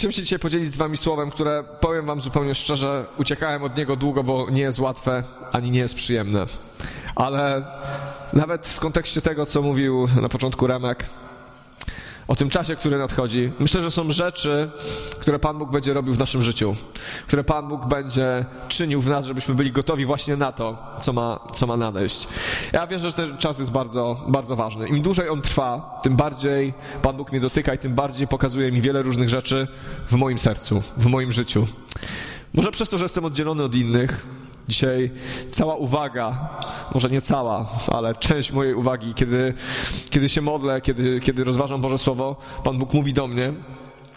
Chciałem się dzisiaj podzielić z wami słowem, które powiem wam zupełnie szczerze, uciekałem od niego długo, bo nie jest łatwe, ani nie jest przyjemne. Ale nawet w kontekście tego, co mówił na początku Remek, o tym czasie, który nadchodzi. Myślę, że są rzeczy, które Pan Bóg będzie robił w naszym życiu, które Pan Bóg będzie czynił w nas, żebyśmy byli gotowi właśnie na to, co ma, co ma nadejść. Ja wierzę, że ten czas jest bardzo, bardzo ważny. Im dłużej on trwa, tym bardziej Pan Bóg mnie dotyka i tym bardziej pokazuje mi wiele różnych rzeczy w moim sercu, w moim życiu. Może przez to, że jestem oddzielony od innych, Dzisiaj cała uwaga, może nie cała, ale część mojej uwagi, kiedy, kiedy się modlę, kiedy, kiedy rozważam Boże Słowo, Pan Bóg mówi do mnie,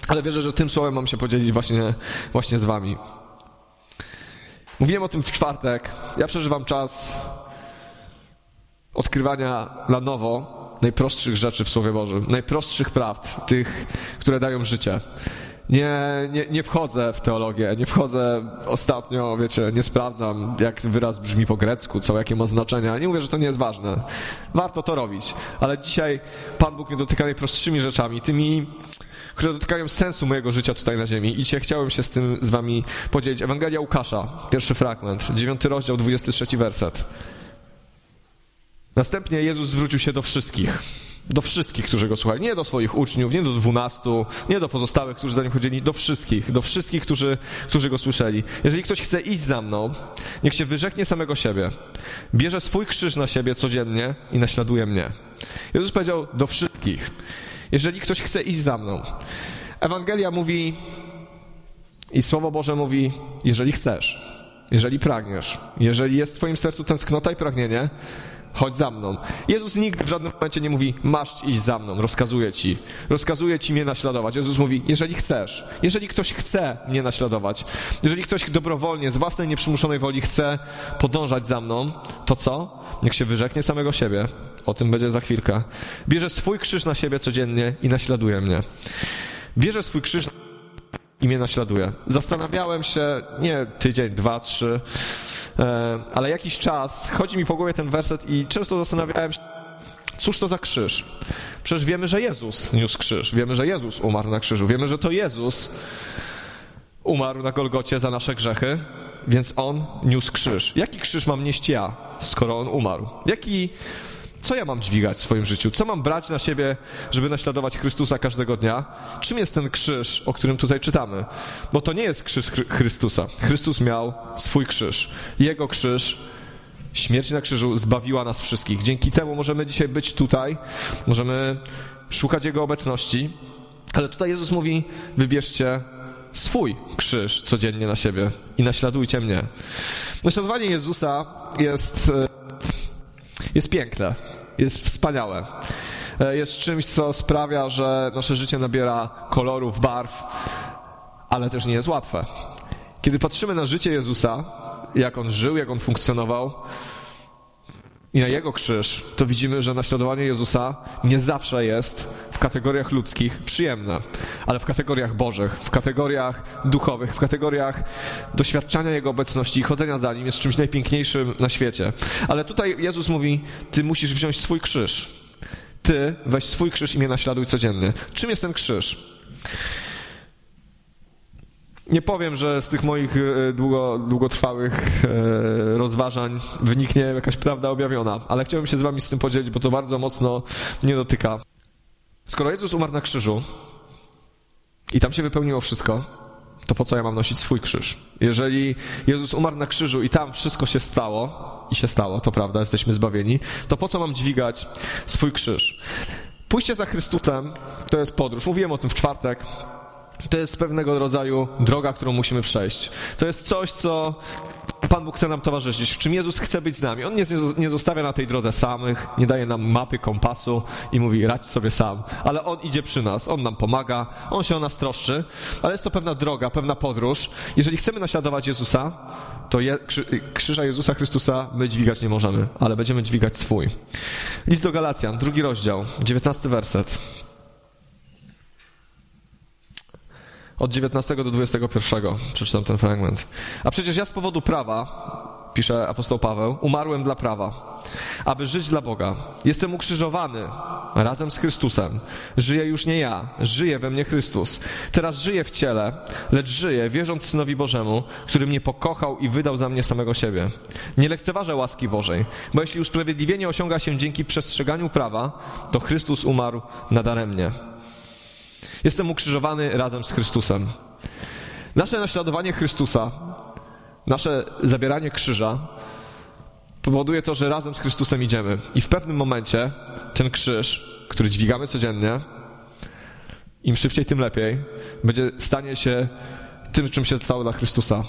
ale wierzę, że tym słowem mam się podzielić właśnie, właśnie z Wami. Mówiłem o tym w czwartek. Ja przeżywam czas odkrywania na nowo najprostszych rzeczy w Słowie Bożym, najprostszych prawd, tych, które dają życie. Nie, nie, nie wchodzę w teologię, nie wchodzę ostatnio, wiecie, nie sprawdzam, jak wyraz brzmi po grecku, co, jakie ma znaczenia. Nie mówię, że to nie jest ważne. Warto to robić. Ale dzisiaj Pan Bóg mnie dotyka najprostszymi rzeczami, tymi, które dotykają sensu mojego życia tutaj na ziemi. I dzisiaj chciałem się z tym z wami podzielić. Ewangelia Łukasza, pierwszy fragment, dziewiąty rozdział, 23 werset. Następnie Jezus zwrócił się do wszystkich do wszystkich, którzy go słuchali. Nie do swoich uczniów, nie do dwunastu, nie do pozostałych, którzy za nim chodzili, do wszystkich, do wszystkich, którzy, którzy go słyszeli. Jeżeli ktoś chce iść za mną, niech się wyrzeknie samego siebie. Bierze swój krzyż na siebie codziennie i naśladuje mnie. Jezus powiedział do wszystkich. Jeżeli ktoś chce iść za mną. Ewangelia mówi i Słowo Boże mówi, jeżeli chcesz, jeżeli pragniesz, jeżeli jest w twoim sercu tęsknota i pragnienie, chodź za mną. Jezus nigdy w żadnym momencie nie mówi, masz iść za mną, rozkazuje ci. Rozkazuje ci mnie naśladować. Jezus mówi, jeżeli chcesz, jeżeli ktoś chce mnie naśladować, jeżeli ktoś dobrowolnie, z własnej nieprzymuszonej woli chce podążać za mną, to co? Niech się wyrzeknie samego siebie. O tym będzie za chwilkę. Bierze swój krzyż na siebie codziennie i naśladuje mnie. Bierze swój krzyż i mnie naśladuje. Zastanawiałem się, nie tydzień, dwa, trzy, E, ale jakiś czas chodzi mi po głowie ten werset i często zastanawiałem się, cóż to za krzyż? Przecież wiemy, że Jezus niósł krzyż, wiemy, że Jezus umarł na krzyżu, wiemy, że to Jezus umarł na Golgocie za nasze grzechy, więc On niósł krzyż. Jaki krzyż mam nieść ja, skoro On umarł? Jaki co ja mam dźwigać w swoim życiu? Co mam brać na siebie, żeby naśladować Chrystusa każdego dnia? Czym jest ten krzyż, o którym tutaj czytamy? Bo to nie jest krzyż Chrystusa. Chrystus miał swój krzyż. Jego krzyż Śmierć na krzyżu zbawiła nas wszystkich. Dzięki temu możemy dzisiaj być tutaj, możemy szukać Jego obecności, ale tutaj Jezus mówi: wybierzcie swój krzyż codziennie na siebie i naśladujcie mnie. Naśladowanie Jezusa jest e, jest piękne, jest wspaniałe. E, jest czymś, co sprawia, że nasze życie nabiera kolorów, barw, ale też nie jest łatwe. Kiedy patrzymy na życie Jezusa, jak on żył, jak on funkcjonował, i na Jego krzyż, to widzimy, że naśladowanie Jezusa nie zawsze jest kategoriach ludzkich przyjemne, ale w kategoriach bożych, w kategoriach duchowych, w kategoriach doświadczania Jego obecności i chodzenia za Nim jest czymś najpiękniejszym na świecie. Ale tutaj Jezus mówi, Ty musisz wziąć swój krzyż. Ty weź swój krzyż i mnie naśladuj codziennie. Czym jest ten krzyż? Nie powiem, że z tych moich e, długo, długotrwałych e, rozważań wyniknie jakaś prawda objawiona, ale chciałbym się z wami z tym podzielić, bo to bardzo mocno mnie dotyka. Skoro Jezus umarł na krzyżu i tam się wypełniło wszystko, to po co ja mam nosić swój krzyż? Jeżeli Jezus umarł na krzyżu i tam wszystko się stało, i się stało, to prawda, jesteśmy zbawieni, to po co mam dźwigać swój krzyż? Pójście za Chrystusem to jest podróż. Mówiłem o tym w czwartek. To jest pewnego rodzaju droga, którą musimy przejść. To jest coś, co Pan Bóg chce nam towarzyszyć, w czym Jezus chce być z nami. On nie zostawia na tej drodze samych, nie daje nam mapy, kompasu i mówi radź sobie sam, ale On idzie przy nas, On nam pomaga, On się o nas troszczy, ale jest to pewna droga, pewna podróż. Jeżeli chcemy naśladować Jezusa, to je, krzyża Jezusa Chrystusa my dźwigać nie możemy, ale będziemy dźwigać swój. List do Galacjan, drugi rozdział, dziewiętnasty werset. Od 19 do 21 przeczytam ten fragment. A przecież ja z powodu prawa pisze apostoł Paweł, umarłem dla prawa, aby żyć dla Boga. Jestem ukrzyżowany razem z Chrystusem. Żyję już nie ja, żyje we mnie Chrystus. Teraz żyję w ciele, lecz żyję wierząc Synowi Bożemu, który mnie pokochał i wydał za mnie samego siebie. Nie lekceważę łaski Bożej, bo jeśli usprawiedliwienie osiąga się dzięki przestrzeganiu prawa, to Chrystus umarł nadaremnie. Jestem ukrzyżowany razem z Chrystusem. Nasze naśladowanie Chrystusa, nasze zabieranie krzyża powoduje to, że razem z Chrystusem idziemy. I w pewnym momencie ten krzyż, który dźwigamy codziennie, im szybciej, tym lepiej, będzie stanie się tym, czym się stało dla Chrystusa.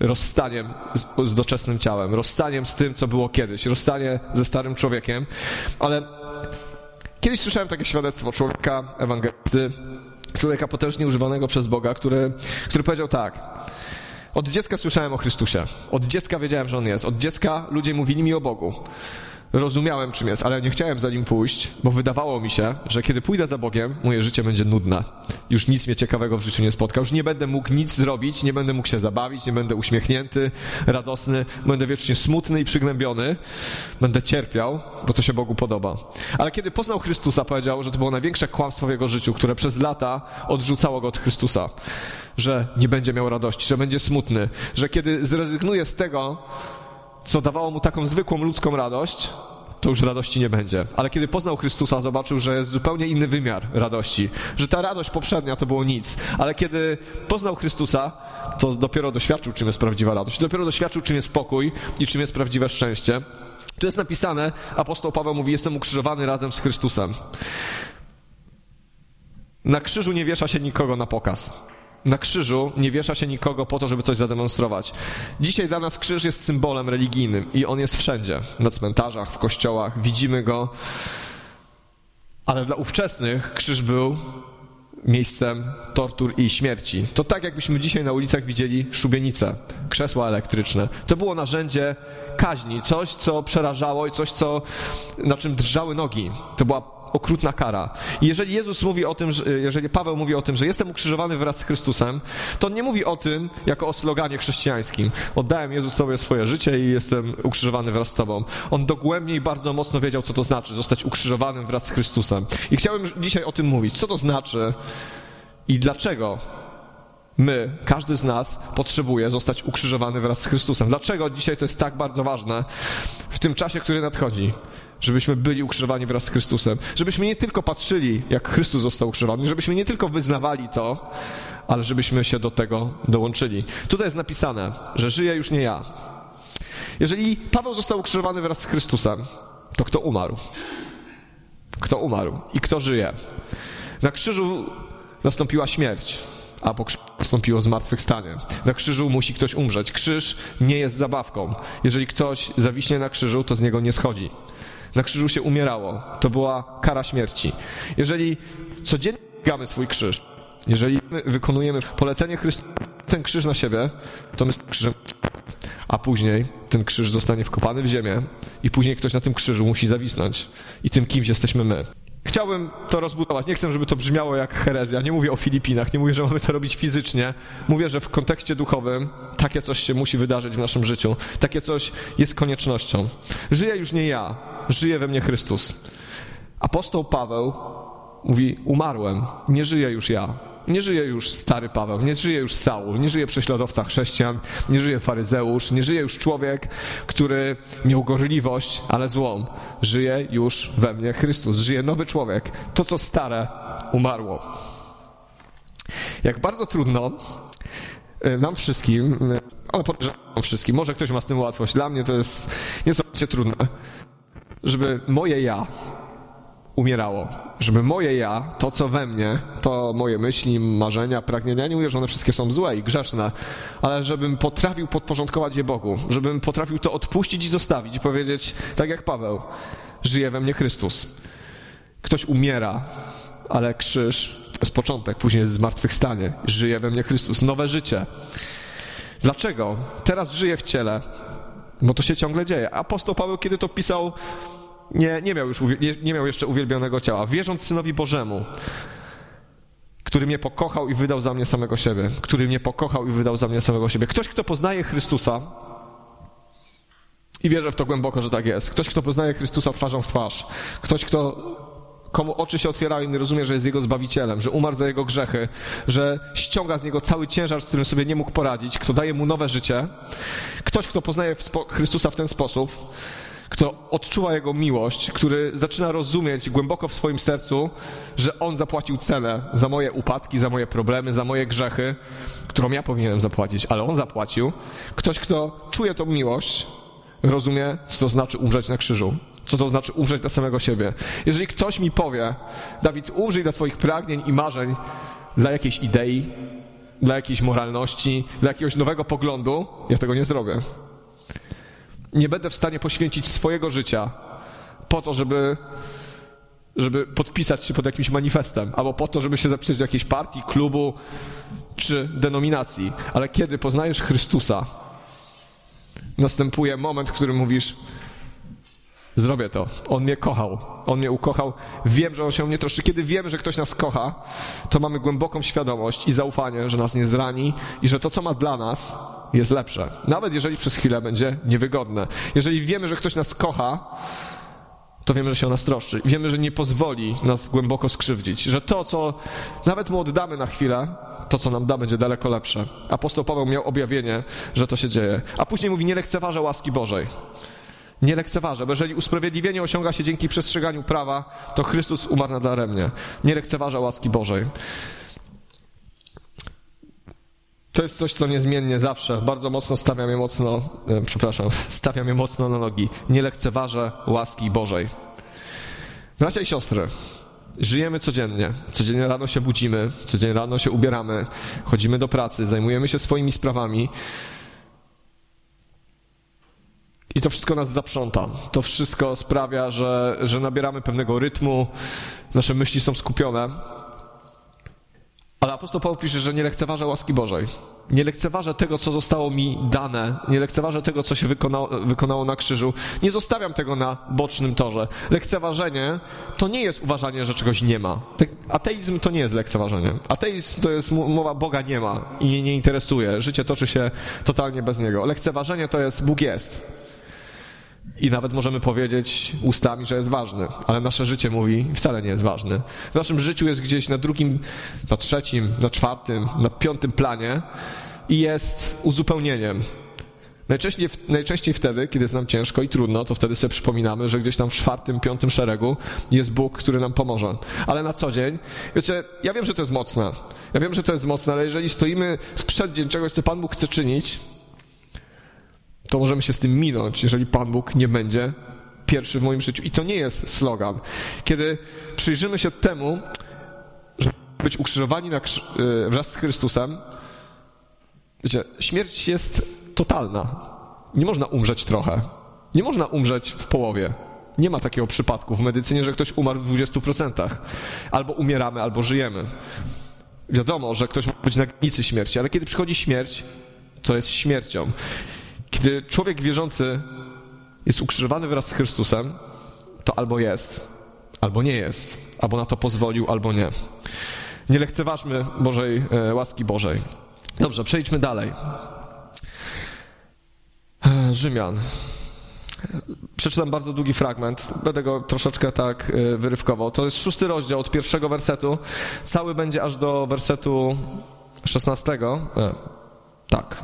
Rozstaniem z, z doczesnym ciałem, rozstaniem z tym, co było kiedyś, rozstanie ze starym człowiekiem. Ale kiedyś słyszałem takie świadectwo człowieka, ewangelisty, człowieka potężnie używanego przez Boga, który, który powiedział tak. Od dziecka słyszałem o Chrystusie. Od dziecka wiedziałem, że On jest. Od dziecka ludzie mówili mi o Bogu. Rozumiałem, czym jest, ale nie chciałem za nim pójść, bo wydawało mi się, że kiedy pójdę za Bogiem, moje życie będzie nudne. Już nic mnie ciekawego w życiu nie spotka. Już nie będę mógł nic zrobić, nie będę mógł się zabawić, nie będę uśmiechnięty, radosny, będę wiecznie smutny i przygnębiony. Będę cierpiał, bo to się Bogu podoba. Ale kiedy poznał Chrystusa, powiedział, że to było największe kłamstwo w jego życiu, które przez lata odrzucało go od Chrystusa. Że nie będzie miał radości, że będzie smutny, że kiedy zrezygnuje z tego, co dawało mu taką zwykłą ludzką radość, to już radości nie będzie. Ale kiedy poznał Chrystusa, zobaczył, że jest zupełnie inny wymiar radości. Że ta radość poprzednia to było nic. Ale kiedy poznał Chrystusa, to dopiero doświadczył, czym jest prawdziwa radość. Dopiero doświadczył, czym jest spokój i czym jest prawdziwe szczęście. Tu jest napisane, apostoł Paweł mówi, jestem ukrzyżowany razem z Chrystusem. Na krzyżu nie wiesza się nikogo na pokaz na krzyżu nie wiesza się nikogo po to, żeby coś zademonstrować. Dzisiaj dla nas krzyż jest symbolem religijnym i on jest wszędzie. Na cmentarzach, w kościołach, widzimy go. Ale dla ówczesnych krzyż był miejscem tortur i śmierci. To tak, jakbyśmy dzisiaj na ulicach widzieli szubienice, krzesła elektryczne. To było narzędzie kaźni, coś, co przerażało i coś, co, na czym drżały nogi. To była okrutna kara. I jeżeli Jezus mówi o tym, że, jeżeli Paweł mówi o tym, że jestem ukrzyżowany wraz z Chrystusem, to on nie mówi o tym jako o sloganie chrześcijańskim. Oddałem Jezus Tobie swoje życie i jestem ukrzyżowany wraz z Tobą. On dogłębniej bardzo mocno wiedział, co to znaczy zostać ukrzyżowanym wraz z Chrystusem. I chciałbym dzisiaj o tym mówić. Co to znaczy i dlaczego my, każdy z nas potrzebuje zostać ukrzyżowany wraz z Chrystusem. Dlaczego dzisiaj to jest tak bardzo ważne w tym czasie, który nadchodzi? Żebyśmy byli ukrzyżowani wraz z Chrystusem. Żebyśmy nie tylko patrzyli, jak Chrystus został ukrzyżowany, żebyśmy nie tylko wyznawali to, ale żebyśmy się do tego dołączyli. Tutaj jest napisane, że żyje już nie ja. Jeżeli Paweł został ukrzyżowany wraz z Chrystusem, to kto umarł? Kto umarł i kto żyje? Na krzyżu nastąpiła śmierć a po nastąpiło zmartwychwstanie. Na krzyżu musi ktoś umrzeć. Krzyż nie jest zabawką. Jeżeli ktoś zawiśnie na krzyżu, to z niego nie schodzi. Na krzyżu się umierało. To była kara śmierci. Jeżeli codziennie dźwigamy swój krzyż, jeżeli wykonujemy polecenie Chrystusa, ten krzyż na siebie, to my z krzyżem, a później ten krzyż zostanie wkopany w ziemię i później ktoś na tym krzyżu musi zawisnąć. I tym kimś jesteśmy my. Chciałbym to rozbudować. Nie chcę, żeby to brzmiało jak herezja. Nie mówię o Filipinach, nie mówię, że mamy to robić fizycznie. Mówię, że w kontekście duchowym takie coś się musi wydarzyć w naszym życiu. Takie coś jest koniecznością. Żyję już nie ja, żyje we mnie Chrystus. Apostoł Paweł mówi: Umarłem, nie żyję już ja. Nie żyje już stary Paweł, nie żyje już Saul, nie żyje prześladowca chrześcijan, nie żyje faryzeusz, nie żyje już człowiek, który miał gorliwość, ale złą. Żyje już we mnie Chrystus, żyje nowy człowiek. To, co stare, umarło. Jak bardzo trudno y, nam wszystkim, y, ale podejrzewam wszystkim, może ktoś ma z tym łatwość, dla mnie to jest niesamowicie trudne, żeby moje ja umierało. Żeby moje ja, to co we mnie, to moje myśli, marzenia, pragnienia, nie mówię, że one wszystkie są złe i grzeszne, ale żebym potrafił podporządkować je Bogu, żebym potrafił to odpuścić i zostawić i powiedzieć, tak jak Paweł, żyje we mnie Chrystus. Ktoś umiera, ale krzyż to jest początek, później jest zmartwychwstanie. Żyje we mnie Chrystus, nowe życie. Dlaczego? Teraz żyję w ciele, bo to się ciągle dzieje. Apostoł Paweł, kiedy to pisał, nie, nie, miał już, nie, nie miał jeszcze uwielbionego ciała. Wierząc Synowi Bożemu, który mnie pokochał i wydał za mnie samego siebie, który mnie pokochał i wydał za mnie samego siebie. Ktoś, kto poznaje Chrystusa, I wierzę w to głęboko, że tak jest. Ktoś, kto poznaje Chrystusa twarzą w twarz. Ktoś, kto komu oczy się otwierają i rozumie, że jest Jego Zbawicielem, że umarł za Jego grzechy, że ściąga z Niego cały ciężar, z którym sobie nie mógł poradzić, kto daje Mu nowe życie. Ktoś, kto poznaje Chrystusa w ten sposób, kto odczuwa Jego miłość, który zaczyna rozumieć głęboko w swoim sercu, że On zapłacił cenę za moje upadki, za moje problemy, za moje grzechy, którą ja powinienem zapłacić, ale On zapłacił. Ktoś, kto czuje tą miłość, rozumie, co to znaczy umrzeć na krzyżu. Co to znaczy umrzeć dla samego siebie. Jeżeli ktoś mi powie, Dawid, umrzyj dla swoich pragnień i marzeń, dla jakiejś idei, dla jakiejś moralności, dla jakiegoś nowego poglądu, ja tego nie zrobię. Nie będę w stanie poświęcić swojego życia po to, żeby, żeby podpisać się pod jakimś manifestem, albo po to, żeby się zapisać do jakiejś partii, klubu czy denominacji. Ale kiedy poznajesz Chrystusa, następuje moment, w którym mówisz: Zrobię to. On mnie kochał. On mnie ukochał. Wiem, że on się o mnie troszczy. Kiedy wiemy, że ktoś nas kocha, to mamy głęboką świadomość i zaufanie, że nas nie zrani i że to, co ma dla nas, jest lepsze. Nawet jeżeli przez chwilę będzie niewygodne. Jeżeli wiemy, że ktoś nas kocha, to wiemy, że się o nas troszczy. Wiemy, że nie pozwoli nas głęboko skrzywdzić. Że to, co nawet mu oddamy na chwilę, to, co nam da, będzie daleko lepsze. Apostoł Paweł miał objawienie, że to się dzieje. A później mówi, nie lekceważę łaski Bożej. Nie lekceważę, bo jeżeli usprawiedliwienie osiąga się dzięki przestrzeganiu prawa, to Chrystus umarł nadaremnie. Nie lekceważę łaski Bożej. To jest coś, co niezmiennie zawsze, bardzo mocno stawia mnie mocno, e, przepraszam, stawia mnie mocno na nogi. Nie lekceważę łaski Bożej. Bracia i siostry, żyjemy codziennie. Codziennie rano się budzimy, codziennie rano się ubieramy, chodzimy do pracy, zajmujemy się swoimi sprawami. I to wszystko nas zaprząta. To wszystko sprawia, że, że nabieramy pewnego rytmu, nasze myśli są skupione. Ale apostoł Paweł pisze, że nie lekceważę łaski Bożej. Nie lekceważę tego, co zostało mi dane. Nie lekceważę tego, co się wykonało, wykonało na krzyżu. Nie zostawiam tego na bocznym torze. Lekceważenie to nie jest uważanie, że czegoś nie ma. Ateizm to nie jest lekceważenie. Ateizm to jest mowa Boga nie ma i mnie nie interesuje. Życie toczy się totalnie bez Niego. Lekceważenie to jest Bóg jest. I nawet możemy powiedzieć ustami, że jest ważny, ale nasze życie mówi, wcale nie jest ważny. W naszym życiu jest gdzieś na drugim, na trzecim, na czwartym, na piątym planie i jest uzupełnieniem. Najczęściej, najczęściej wtedy, kiedy jest nam ciężko i trudno, to wtedy sobie przypominamy, że gdzieś tam w czwartym, piątym szeregu jest Bóg, który nam pomoże. Ale na co dzień, wiecie, ja wiem, że to jest mocne. Ja wiem, że to jest mocne, ale jeżeli stoimy w przeddzień czegoś, co Pan Bóg chce czynić, to możemy się z tym minąć, jeżeli Pan Bóg nie będzie pierwszy w moim życiu. I to nie jest slogan. Kiedy przyjrzymy się temu, żeby być ukrzyżowani na, e, wraz z Chrystusem, śmierć jest totalna. Nie można umrzeć trochę. Nie można umrzeć w połowie. Nie ma takiego przypadku w medycynie, że ktoś umarł w 20%. Albo umieramy, albo żyjemy. Wiadomo, że ktoś może być na granicy śmierci, ale kiedy przychodzi śmierć, to jest śmiercią. Kiedy człowiek wierzący jest ukrzyżowany wraz z Chrystusem, to albo jest, albo nie jest, albo na to pozwolił, albo nie. Nie lekceważmy Bożej e, łaski Bożej. Dobrze, przejdźmy dalej. E, Rzymian. Przeczytam bardzo długi fragment, będę go troszeczkę tak e, wyrywkował. To jest szósty rozdział od pierwszego wersetu. Cały będzie aż do wersetu szesnastego. Tak,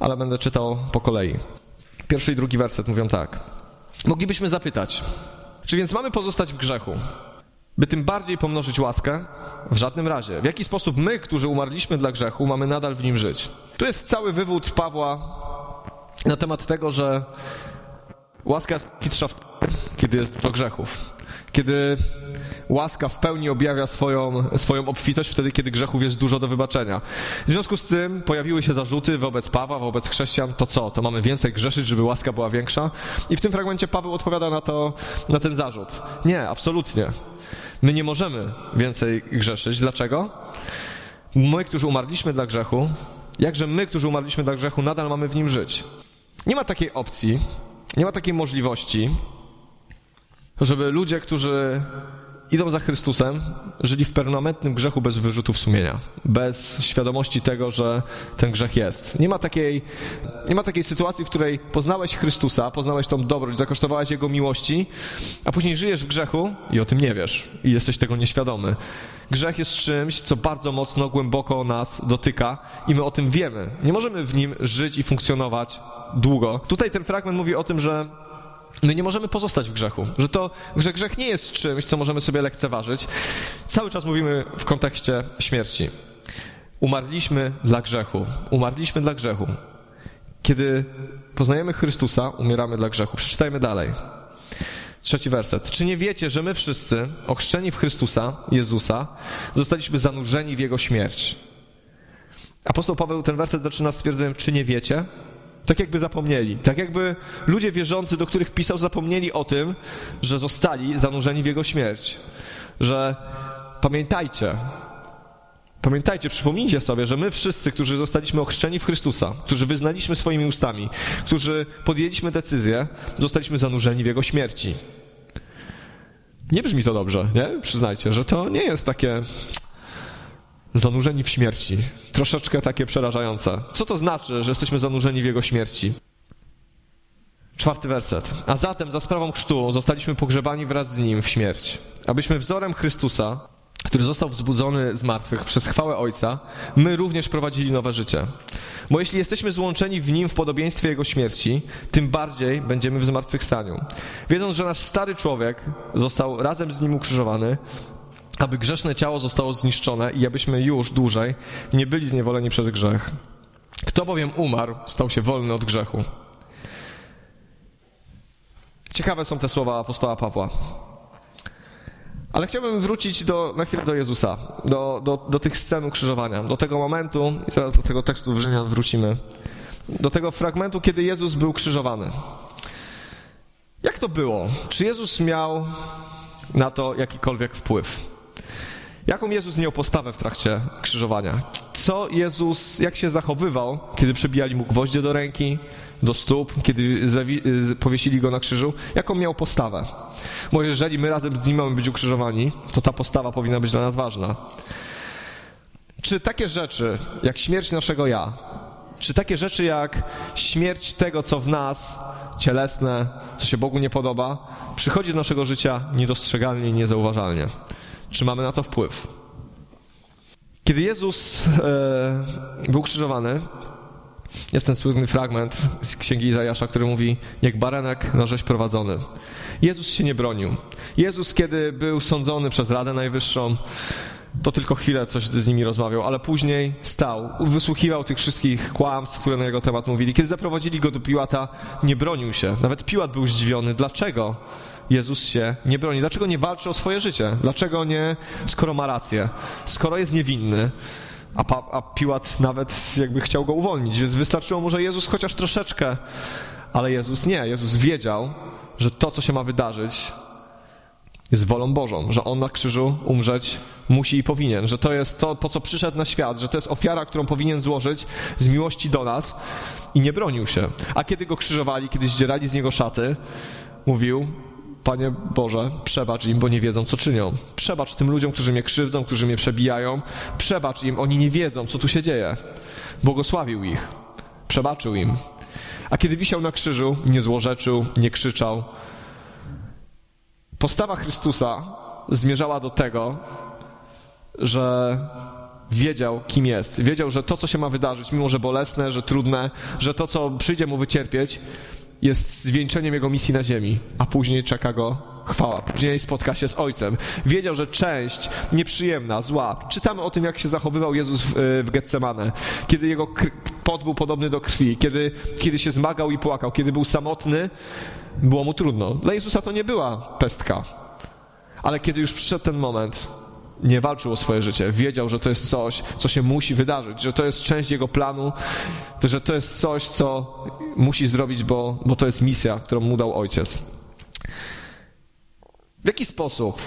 ale będę czytał po kolei. Pierwszy i drugi werset mówią tak. Moglibyśmy zapytać, czy więc mamy pozostać w grzechu, by tym bardziej pomnożyć łaskę? W żadnym razie. W jaki sposób my, którzy umarliśmy dla grzechu, mamy nadal w nim żyć? Tu jest cały wywód Pawła na temat tego, że łaska jest kiedy jest dużo grzechów. Kiedy łaska w pełni objawia swoją, swoją obfitość wtedy, kiedy grzechów jest dużo do wybaczenia. W związku z tym pojawiły się zarzuty wobec Pawła, wobec chrześcijan, to co? To mamy więcej grzeszyć, żeby łaska była większa? I w tym fragmencie Paweł odpowiada na, to, na ten zarzut. Nie, absolutnie. My nie możemy więcej grzeszyć. Dlaczego? My, którzy umarliśmy dla grzechu, jakże my, którzy umarliśmy dla grzechu, nadal mamy w nim żyć. Nie ma takiej opcji, nie ma takiej możliwości, żeby ludzie, którzy idą za Chrystusem, żyli w permanentnym grzechu bez wyrzutów sumienia, bez świadomości tego, że ten grzech jest. Nie ma takiej, nie ma takiej sytuacji, w której poznałeś Chrystusa, poznałeś tą dobroć, zakosztowałeś Jego miłości, a później żyjesz w grzechu i o tym nie wiesz i jesteś tego nieświadomy. Grzech jest czymś, co bardzo mocno, głęboko nas dotyka i my o tym wiemy. Nie możemy w nim żyć i funkcjonować długo. Tutaj ten fragment mówi o tym, że My nie możemy pozostać w grzechu, że to, że grzech nie jest czymś, co możemy sobie lekceważyć. Cały czas mówimy w kontekście śmierci. Umarliśmy dla grzechu. Umarliśmy dla grzechu. Kiedy poznajemy Chrystusa, umieramy dla grzechu. Przeczytajmy dalej. Trzeci werset. Czy nie wiecie, że my wszyscy, ochrzczeni w Chrystusa, Jezusa, zostaliśmy zanurzeni w Jego śmierć? Apostoł Paweł ten werset zaczyna stwierdzeniem, czy nie wiecie? Tak jakby zapomnieli. Tak jakby ludzie wierzący, do których pisał, zapomnieli o tym, że zostali zanurzeni w Jego śmierć. Że pamiętajcie, Pamiętajcie, przypomnijcie sobie, że my wszyscy, którzy zostaliśmy ochrzczeni w Chrystusa, którzy wyznaliśmy swoimi ustami, którzy podjęliśmy decyzję, zostaliśmy zanurzeni w Jego śmierci. Nie brzmi to dobrze, nie? Przyznajcie, że to nie jest takie zanurzeni w śmierci. Troszeczkę takie przerażające. Co to znaczy, że jesteśmy zanurzeni w Jego śmierci? Czwarty werset. A zatem za sprawą chrztu zostaliśmy pogrzebani wraz z Nim w śmierć, abyśmy wzorem Chrystusa, który został wzbudzony z martwych przez chwałę Ojca, my również prowadzili nowe życie. Bo jeśli jesteśmy złączeni w Nim w podobieństwie Jego śmierci, tym bardziej będziemy w zmartwychwstaniu. Wiedząc, że nasz stary człowiek został razem z Nim ukrzyżowany, aby grzeszne ciało zostało zniszczone i abyśmy już dłużej nie byli zniewoleni przez grzech. Kto bowiem umarł, stał się wolny od grzechu. Ciekawe są te słowa apostoła Pawła. Ale chciałbym wrócić do, na chwilę do Jezusa, do, do, do tych scen ukrzyżowania, do tego momentu, i zaraz do tego tekstu w wrócimy, do tego fragmentu, kiedy Jezus był krzyżowany. Jak to było? Czy Jezus miał na to jakikolwiek wpływ? Jaką Jezus miał postawę w trakcie krzyżowania? Co Jezus, jak się zachowywał, kiedy przybijali mu gwoździe do ręki, do stóp, kiedy powiesili go na krzyżu? Jaką miał postawę? Bo jeżeli my razem z nim mamy być ukrzyżowani, to ta postawa powinna być dla nas ważna. Czy takie rzeczy, jak śmierć naszego ja, czy takie rzeczy jak śmierć tego, co w nas cielesne, co się Bogu nie podoba, przychodzi do naszego życia niedostrzegalnie i niezauważalnie? Czy mamy na to wpływ? Kiedy Jezus e, był krzyżowany, jest ten słynny fragment z księgi Izajasza, który mówi, jak baranek na rzeź prowadzony. Jezus się nie bronił. Jezus, kiedy był sądzony przez Radę Najwyższą, to tylko chwilę coś z nimi rozmawiał, ale później stał, wysłuchiwał tych wszystkich kłamstw, które na jego temat mówili. Kiedy zaprowadzili go do Piłata, nie bronił się. Nawet Piłat był zdziwiony. Dlaczego? Jezus się nie broni? Dlaczego nie walczy o swoje życie? Dlaczego nie, skoro ma rację, skoro jest niewinny? A, pa, a Piłat nawet jakby chciał go uwolnić, więc wystarczyło mu, że Jezus chociaż troszeczkę, ale Jezus nie. Jezus wiedział, że to, co się ma wydarzyć, jest wolą Bożą, że On na krzyżu umrzeć musi i powinien, że to jest to, po co przyszedł na świat, że to jest ofiara, którą powinien złożyć z miłości do nas i nie bronił się. A kiedy go krzyżowali, kiedy zdzierali z niego szaty, mówił, Panie Boże, przebacz im, bo nie wiedzą, co czynią. Przebacz tym ludziom, którzy mnie krzywdzą, którzy mnie przebijają. Przebacz im, oni nie wiedzą, co tu się dzieje. Błogosławił ich. Przebaczył im. A kiedy wisiał na krzyżu, nie złorzeczył, nie krzyczał. Postawa Chrystusa zmierzała do tego, że wiedział, kim jest. Wiedział, że to, co się ma wydarzyć, mimo że bolesne, że trudne, że to, co przyjdzie mu wycierpieć, jest zwieńczeniem jego misji na ziemi, a później czeka go chwała. Później spotka się z Ojcem. Wiedział, że część nieprzyjemna, zła. Czytamy o tym, jak się zachowywał Jezus w, e, w Getsemane, kiedy jego pot był podobny do krwi, kiedy, kiedy się zmagał i płakał, kiedy był samotny, było mu trudno. Dla Jezusa to nie była pestka. Ale kiedy już przyszedł ten moment, nie walczył o swoje życie. Wiedział, że to jest coś, co się musi wydarzyć, że to jest część jego planu, że to jest coś, co musi zrobić, bo, bo to jest misja, którą mu dał ojciec. W jaki sposób?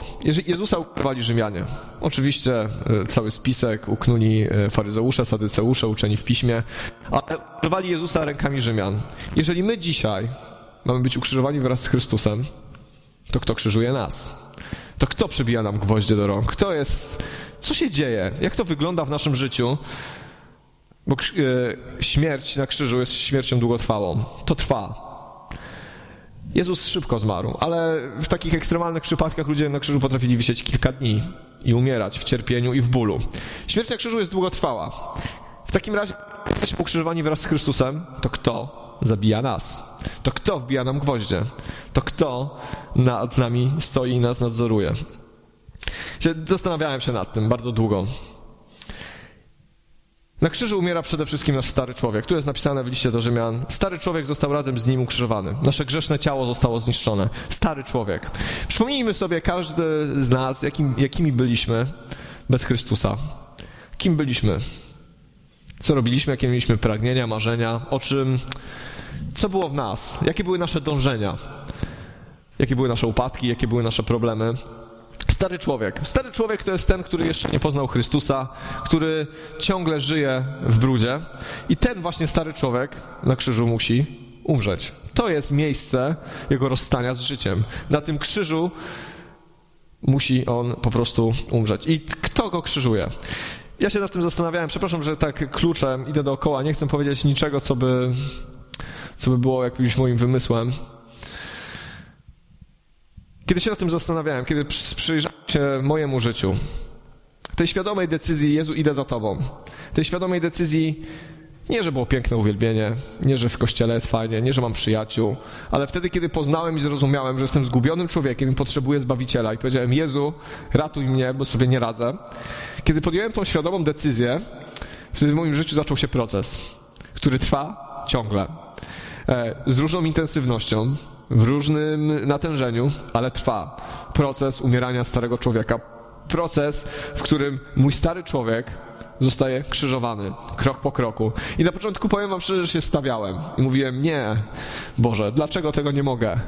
Jezusa ukrywali Rzymianie. Oczywiście e, cały spisek uknuli e, faryzeusze, sadyceusze, uczeni w piśmie, ale ukrywali Jezusa rękami Rzymian. Jeżeli my dzisiaj mamy być ukrzyżowani wraz z Chrystusem, to kto krzyżuje nas? To kto przybija nam gwoździe do rąk? Kto jest... Co się dzieje? Jak to wygląda w naszym życiu? Bo e, śmierć na krzyżu jest śmiercią długotrwałą. To trwa. Jezus szybko zmarł, ale w takich ekstremalnych przypadkach ludzie na krzyżu potrafili wisieć kilka dni i umierać w cierpieniu i w bólu. Śmierć na krzyżu jest długotrwała. W takim razie, jak jesteśmy pokrzyżowani wraz z Chrystusem, to kto zabija nas? To kto wbija nam gwoździe? To kto nad nami stoi i nas nadzoruje? Zastanawiałem się nad tym bardzo długo. Na krzyżu umiera przede wszystkim nasz stary człowiek. Tu jest napisane w liście do Rzymian. Stary człowiek został razem z nim ukrzyżowany. Nasze grzeszne ciało zostało zniszczone. Stary człowiek. Przypomnijmy sobie, każdy z nas, jakim, jakimi byliśmy bez Chrystusa. Kim byliśmy? Co robiliśmy? Jakie mieliśmy pragnienia, marzenia? O czym? Co było w nas? Jakie były nasze dążenia? Jakie były nasze upadki? Jakie były nasze problemy? Stary człowiek. Stary człowiek to jest ten, który jeszcze nie poznał Chrystusa, który ciągle żyje w brudzie. I ten właśnie stary człowiek na krzyżu musi umrzeć. To jest miejsce jego rozstania z życiem. Na tym krzyżu musi on po prostu umrzeć. I kto go krzyżuje? Ja się nad tym zastanawiałem. Przepraszam, że tak kluczem idę dookoła. Nie chcę powiedzieć niczego, co by, co by było jakimś moim wymysłem. Kiedy się nad tym zastanawiałem, kiedy przyjrzałem się mojemu życiu, tej świadomej decyzji, Jezu, idę za Tobą. Tej świadomej decyzji, nie, że było piękne uwielbienie, nie, że w kościele jest fajnie, nie, że mam przyjaciół, ale wtedy, kiedy poznałem i zrozumiałem, że jestem zgubionym człowiekiem i potrzebuję Zbawiciela i powiedziałem, Jezu, ratuj mnie, bo sobie nie radzę. Kiedy podjąłem tą świadomą decyzję, wtedy w moim życiu zaczął się proces, który trwa ciągle. E, z różną intensywnością, w różnym natężeniu, ale trwa proces umierania starego człowieka. Proces, w którym mój stary człowiek zostaje krzyżowany, krok po kroku. I na początku powiem wam szczerze, że się stawiałem i mówiłem, nie, Boże, dlaczego tego nie mogę?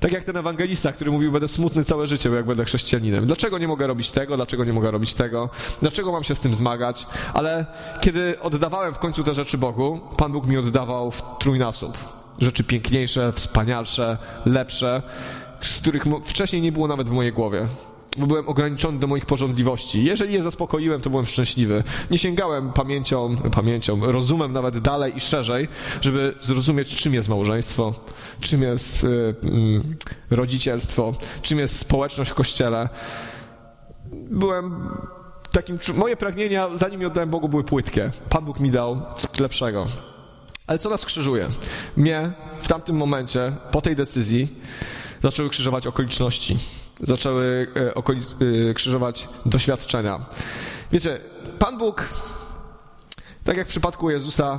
Tak jak ten ewangelista, który mówił, będę smutny całe życie, jak będę chrześcijaninem. Dlaczego nie mogę robić tego? Dlaczego nie mogę robić tego? Dlaczego mam się z tym zmagać? Ale kiedy oddawałem w końcu te rzeczy Bogu, Pan Bóg mi oddawał w trójnasób rzeczy piękniejsze, wspanialsze, lepsze, z których wcześniej nie było nawet w mojej głowie. Bo byłem ograniczony do moich porządliwości. Jeżeli je zaspokoiłem, to byłem szczęśliwy. Nie sięgałem pamięcią, pamięcią, rozumem nawet dalej i szerzej, żeby zrozumieć, czym jest małżeństwo, czym jest y, y, rodzicielstwo, czym jest społeczność w kościele. Byłem takim, moje pragnienia, zanim je oddałem Bogu, były płytkie. Pan Bóg mi dał coś lepszego. Ale co nas krzyżuje? Mnie w tamtym momencie, po tej decyzji, zaczęły krzyżować okoliczności. Zaczęły e, okoli e, krzyżować doświadczenia. Wiecie, Pan Bóg, tak jak w przypadku Jezusa,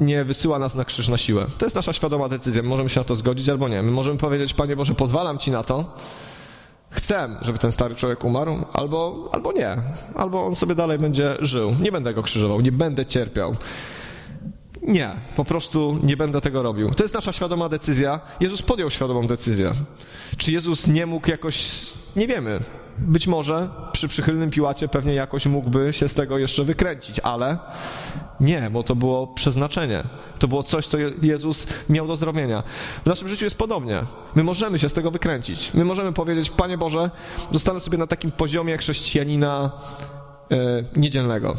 nie wysyła nas na krzyż na siłę. To jest nasza świadoma decyzja. My możemy się na to zgodzić albo nie. My możemy powiedzieć, Panie Boże, pozwalam Ci na to, chcę, żeby ten stary człowiek umarł, albo, albo nie. Albo on sobie dalej będzie żył. Nie będę go krzyżował, nie będę cierpiał. Nie, po prostu nie będę tego robił. To jest nasza świadoma decyzja. Jezus podjął świadomą decyzję. Czy Jezus nie mógł jakoś, nie wiemy. Być może przy przychylnym piłacie pewnie jakoś mógłby się z tego jeszcze wykręcić, ale nie, bo to było przeznaczenie. To było coś, co Jezus miał do zrobienia. W naszym życiu jest podobnie. My możemy się z tego wykręcić. My możemy powiedzieć, Panie Boże, zostanę sobie na takim poziomie chrześcijanina e, niedzielnego.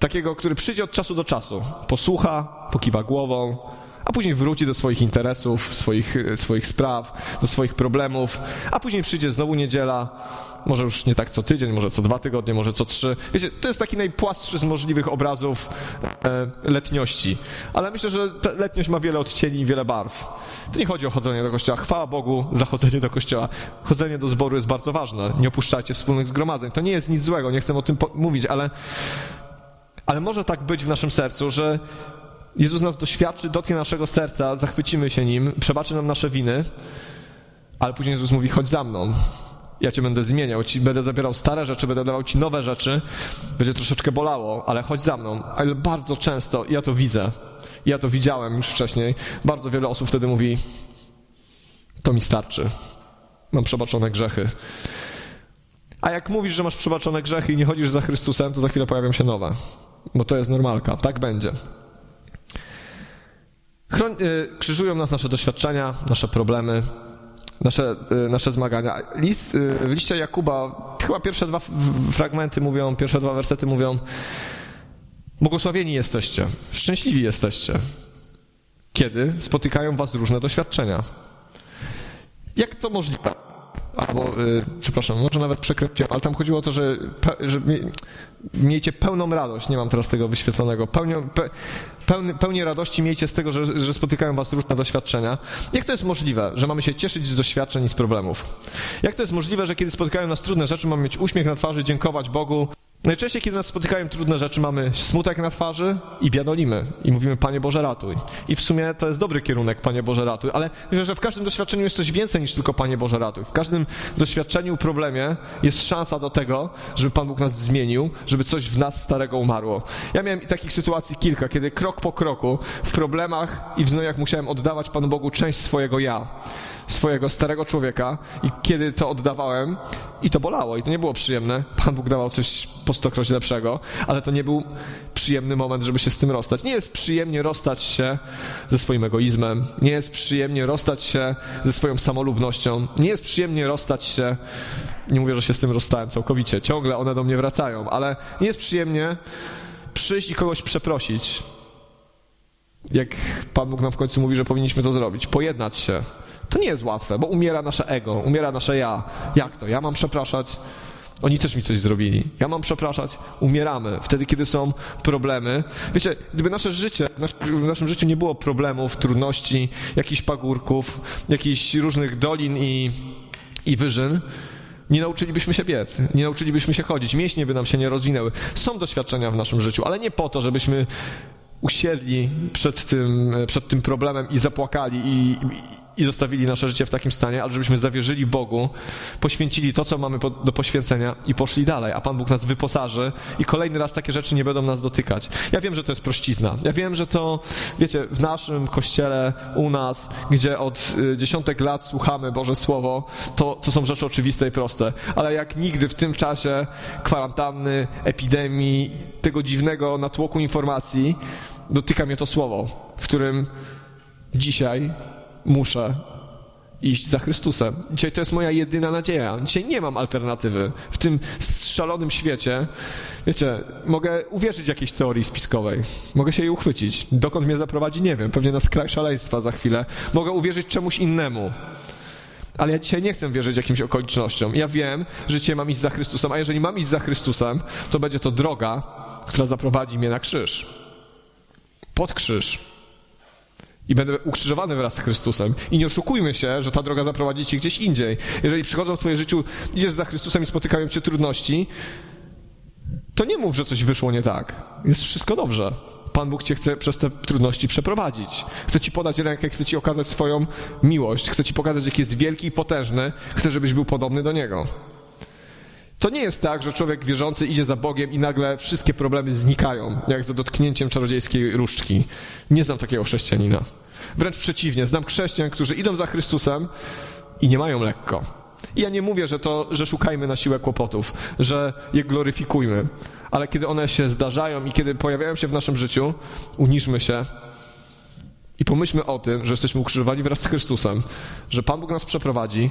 Takiego, który przyjdzie od czasu do czasu, posłucha, pokiwa głową, a później wróci do swoich interesów, swoich, swoich spraw, do swoich problemów, a później przyjdzie znowu niedziela, może już nie tak co tydzień, może co dwa tygodnie, może co trzy. Wiecie, to jest taki najpłastszy z możliwych obrazów e, letniości. Ale myślę, że letniość ma wiele odcieni i wiele barw. To nie chodzi o chodzenie do kościoła. Chwała Bogu za chodzenie do kościoła. Chodzenie do zboru jest bardzo ważne. Nie opuszczajcie wspólnych zgromadzeń. To nie jest nic złego, nie chcę o tym mówić, ale ale może tak być w naszym sercu, że Jezus nas doświadczy, dotknie naszego serca, zachwycimy się Nim, przebaczy nam nasze winy, ale później Jezus mówi, chodź za mną. Ja Cię będę zmieniał, ci, będę zabierał stare rzeczy, będę dawał Ci nowe rzeczy, będzie troszeczkę bolało, ale chodź za mną. Ale bardzo często, ja to widzę, ja to widziałem już wcześniej, bardzo wiele osób wtedy mówi, to mi starczy, mam przebaczone grzechy. A jak mówisz, że masz przebaczone grzechy i nie chodzisz za Chrystusem, to za chwilę pojawią się nowe bo to jest normalka. Tak będzie. Y, krzyżują nas nasze doświadczenia, nasze problemy, nasze, y, nasze zmagania. List, y, w liście Jakuba, chyba pierwsze dwa fragmenty mówią, pierwsze dwa wersety mówią, błogosławieni jesteście, szczęśliwi jesteście, kiedy spotykają was różne doświadczenia. Jak to możliwe? Albo, y, przepraszam, może nawet przekrepiłem, ale tam chodziło o to, że, że miejcie pełną radość, nie mam teraz tego wyświetlonego, pełnią, pe, pełny, pełnię radości miejcie z tego, że, że spotykają was różne doświadczenia. Jak to jest możliwe, że mamy się cieszyć z doświadczeń i z problemów? Jak to jest możliwe, że kiedy spotykają nas trudne rzeczy, mamy mieć uśmiech na twarzy, dziękować Bogu, Najczęściej, kiedy nas spotykają trudne rzeczy, mamy smutek na twarzy i biadolimy i mówimy, Panie Boże, ratuj. I w sumie to jest dobry kierunek, Panie Boże, ratuj, ale myślę, że w każdym doświadczeniu jest coś więcej niż tylko Panie Boże, ratuj. W każdym doświadczeniu, problemie jest szansa do tego, żeby Pan Bóg nas zmienił, żeby coś w nas starego umarło. Ja miałem takich sytuacji kilka, kiedy krok po kroku w problemach i w znojach musiałem oddawać Panu Bogu część swojego ja swojego starego człowieka i kiedy to oddawałem, i to bolało, i to nie było przyjemne. Pan Bóg dawał coś po stokroć lepszego, ale to nie był przyjemny moment, żeby się z tym rozstać. Nie jest przyjemnie rozstać się ze swoim egoizmem, nie jest przyjemnie rozstać się ze swoją samolubnością, nie jest przyjemnie rozstać się, nie mówię, że się z tym rozstałem całkowicie, ciągle one do mnie wracają, ale nie jest przyjemnie przyjść i kogoś przeprosić. Jak Pan Bóg nam w końcu mówi, że powinniśmy to zrobić, pojednać się to nie jest łatwe, bo umiera nasze ego, umiera nasze ja. Jak to? Ja mam przepraszać? Oni też mi coś zrobili. Ja mam przepraszać? Umieramy. Wtedy, kiedy są problemy. Wiecie, gdyby nasze życie, w naszym życiu nie było problemów, trudności, jakichś pagórków, jakichś różnych dolin i, i wyżyn, nie nauczylibyśmy się biec, nie nauczylibyśmy się chodzić, mięśnie by nam się nie rozwinęły. Są doświadczenia w naszym życiu, ale nie po to, żebyśmy usiedli przed tym, przed tym problemem i zapłakali i, i zostawili nasze życie w takim stanie, ale żebyśmy zawierzyli Bogu, poświęcili to, co mamy do poświęcenia i poszli dalej, a Pan Bóg nas wyposaży i kolejny raz takie rzeczy nie będą nas dotykać. Ja wiem, że to jest prościzna. Ja wiem, że to, wiecie, w naszym kościele, u nas, gdzie od y, dziesiątek lat słuchamy Boże Słowo, to, to są rzeczy oczywiste i proste. Ale jak nigdy w tym czasie kwarantanny, epidemii, tego dziwnego natłoku informacji, dotyka mnie to słowo, w którym dzisiaj muszę iść za Chrystusem. Dzisiaj to jest moja jedyna nadzieja. Dzisiaj nie mam alternatywy. W tym szalonym świecie, wiecie, mogę uwierzyć jakiejś teorii spiskowej. Mogę się jej uchwycić. Dokąd mnie zaprowadzi, nie wiem. Pewnie na skraj szaleństwa za chwilę. Mogę uwierzyć czemuś innemu. Ale ja dzisiaj nie chcę wierzyć jakimś okolicznościom. Ja wiem, że dzisiaj mam iść za Chrystusem, a jeżeli mam iść za Chrystusem, to będzie to droga, która zaprowadzi mnie na krzyż. Pod krzyż i będę ukrzyżowany wraz z Chrystusem. I nie oszukujmy się, że ta droga zaprowadzi cię gdzieś indziej. Jeżeli przychodzą w twoje życiu, idziesz za Chrystusem i spotykają cię trudności, to nie mów, że coś wyszło nie tak. Jest wszystko dobrze. Pan Bóg cię chce przez te trudności przeprowadzić. Chce ci podać rękę, chce ci okazać swoją miłość, chce ci pokazać, jaki jest wielki i potężny, chce, żebyś był podobny do Niego. To nie jest tak, że człowiek wierzący idzie za Bogiem i nagle wszystkie problemy znikają, jak za dotknięciem czarodziejskiej różdżki. Nie znam takiego chrześcijanina. Wręcz przeciwnie, znam chrześcijan, którzy idą za Chrystusem i nie mają lekko. I ja nie mówię, że to, że szukajmy na siłę kłopotów, że je gloryfikujmy, ale kiedy one się zdarzają i kiedy pojawiają się w naszym życiu, uniżmy się i pomyślmy o tym, że jesteśmy ukrzyżowani wraz z Chrystusem, że Pan Bóg nas przeprowadzi,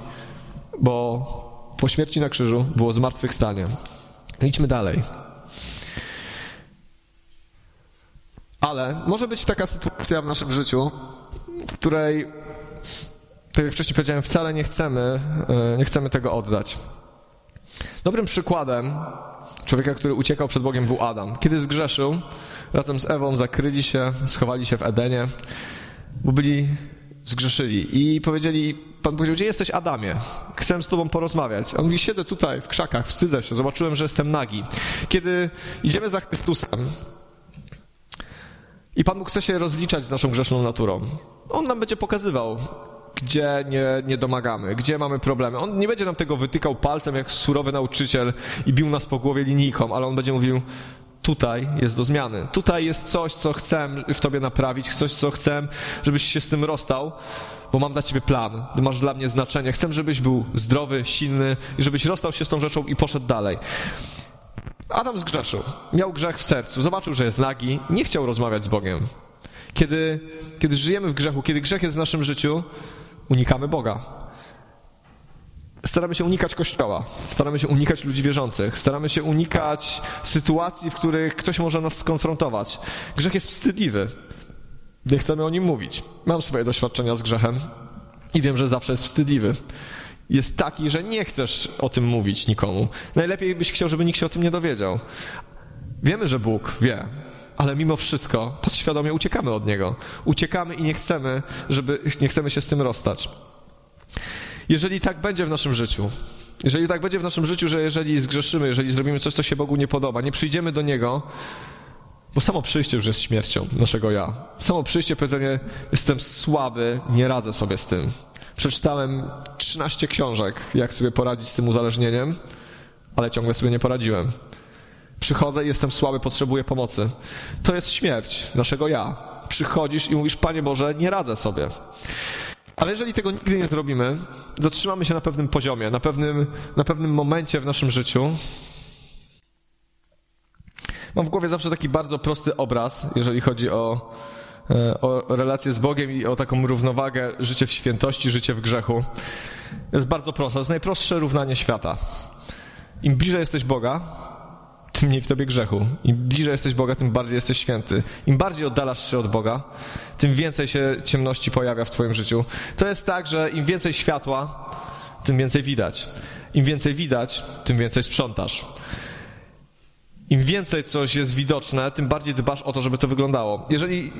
bo po śmierci na krzyżu było zmartwychwstanie. Idźmy dalej. Ale może być taka sytuacja w naszym życiu, w której, tak jak wcześniej powiedziałem, wcale nie chcemy, e, nie chcemy tego oddać. Dobrym przykładem człowieka, który uciekał przed Bogiem, był Adam. Kiedy zgrzeszył, razem z Ewą zakryli się, schowali się w Edenie, bo byli zgrzeszyli i powiedzieli, Pan powiedział, gdzie jesteś Adamie? Chcę z tobą porozmawiać. On mówi, siedzę tutaj w krzakach, wstydzę się, zobaczyłem, że jestem nagi. Kiedy idziemy za Chrystusem i Pan Bóg chce się rozliczać z naszą grzeszną naturą, On nam będzie pokazywał, gdzie nie, nie domagamy, gdzie mamy problemy. On nie będzie nam tego wytykał palcem jak surowy nauczyciel i bił nas po głowie linijką, ale on będzie mówił, tutaj jest do zmiany. Tutaj jest coś, co chcę w tobie naprawić, coś, co chcę, żebyś się z tym rozstał, bo mam dla ciebie plan, masz dla mnie znaczenie. Chcę, żebyś był zdrowy, silny i żebyś rozstał się z tą rzeczą i poszedł dalej. Adam zgrzeszył. Miał grzech w sercu. Zobaczył, że jest nagi. Nie chciał rozmawiać z Bogiem. Kiedy, kiedy żyjemy w grzechu, kiedy grzech jest w naszym życiu, unikamy Boga. Staramy się unikać kościoła, staramy się unikać ludzi wierzących, staramy się unikać sytuacji, w których ktoś może nas skonfrontować. Grzech jest wstydliwy. Nie chcemy o nim mówić. Mam swoje doświadczenia z grzechem i wiem, że zawsze jest wstydliwy. Jest taki, że nie chcesz o tym mówić nikomu. Najlepiej byś chciał, żeby nikt się o tym nie dowiedział. Wiemy, że Bóg wie, ale mimo wszystko podświadomie uciekamy od Niego. Uciekamy i nie chcemy, żeby, nie chcemy się z tym rozstać. Jeżeli tak będzie w naszym życiu, jeżeli tak będzie w naszym życiu, że jeżeli zgrzeszymy, jeżeli zrobimy coś, co się Bogu nie podoba, nie przyjdziemy do Niego, bo samo przyjście już jest śmiercią naszego ja. Samo przyjście, powiedzenie, jestem słaby, nie radzę sobie z tym. Przeczytałem 13 książek, jak sobie poradzić z tym uzależnieniem, ale ciągle sobie nie poradziłem. Przychodzę i jestem słaby, potrzebuję pomocy. To jest śmierć naszego ja. Przychodzisz i mówisz, Panie Boże, nie radzę sobie. Ale jeżeli tego nigdy nie zrobimy, zatrzymamy się na pewnym poziomie, na pewnym, na pewnym momencie w naszym życiu. Mam w głowie zawsze taki bardzo prosty obraz, jeżeli chodzi o, e, o relację z Bogiem i o taką równowagę życie w świętości, życie w grzechu. Jest bardzo proste. To jest najprostsze równanie świata. Im bliżej jesteś Boga, tym mniej w tobie grzechu. Im bliżej jesteś Boga, tym bardziej jesteś święty. Im bardziej oddalasz się od Boga, tym więcej się ciemności pojawia w twoim życiu. To jest tak, że im więcej światła, tym więcej widać. Im więcej widać, tym więcej sprzątasz. Im więcej coś jest widoczne, tym bardziej dbasz o to, żeby to wyglądało. Jeżeli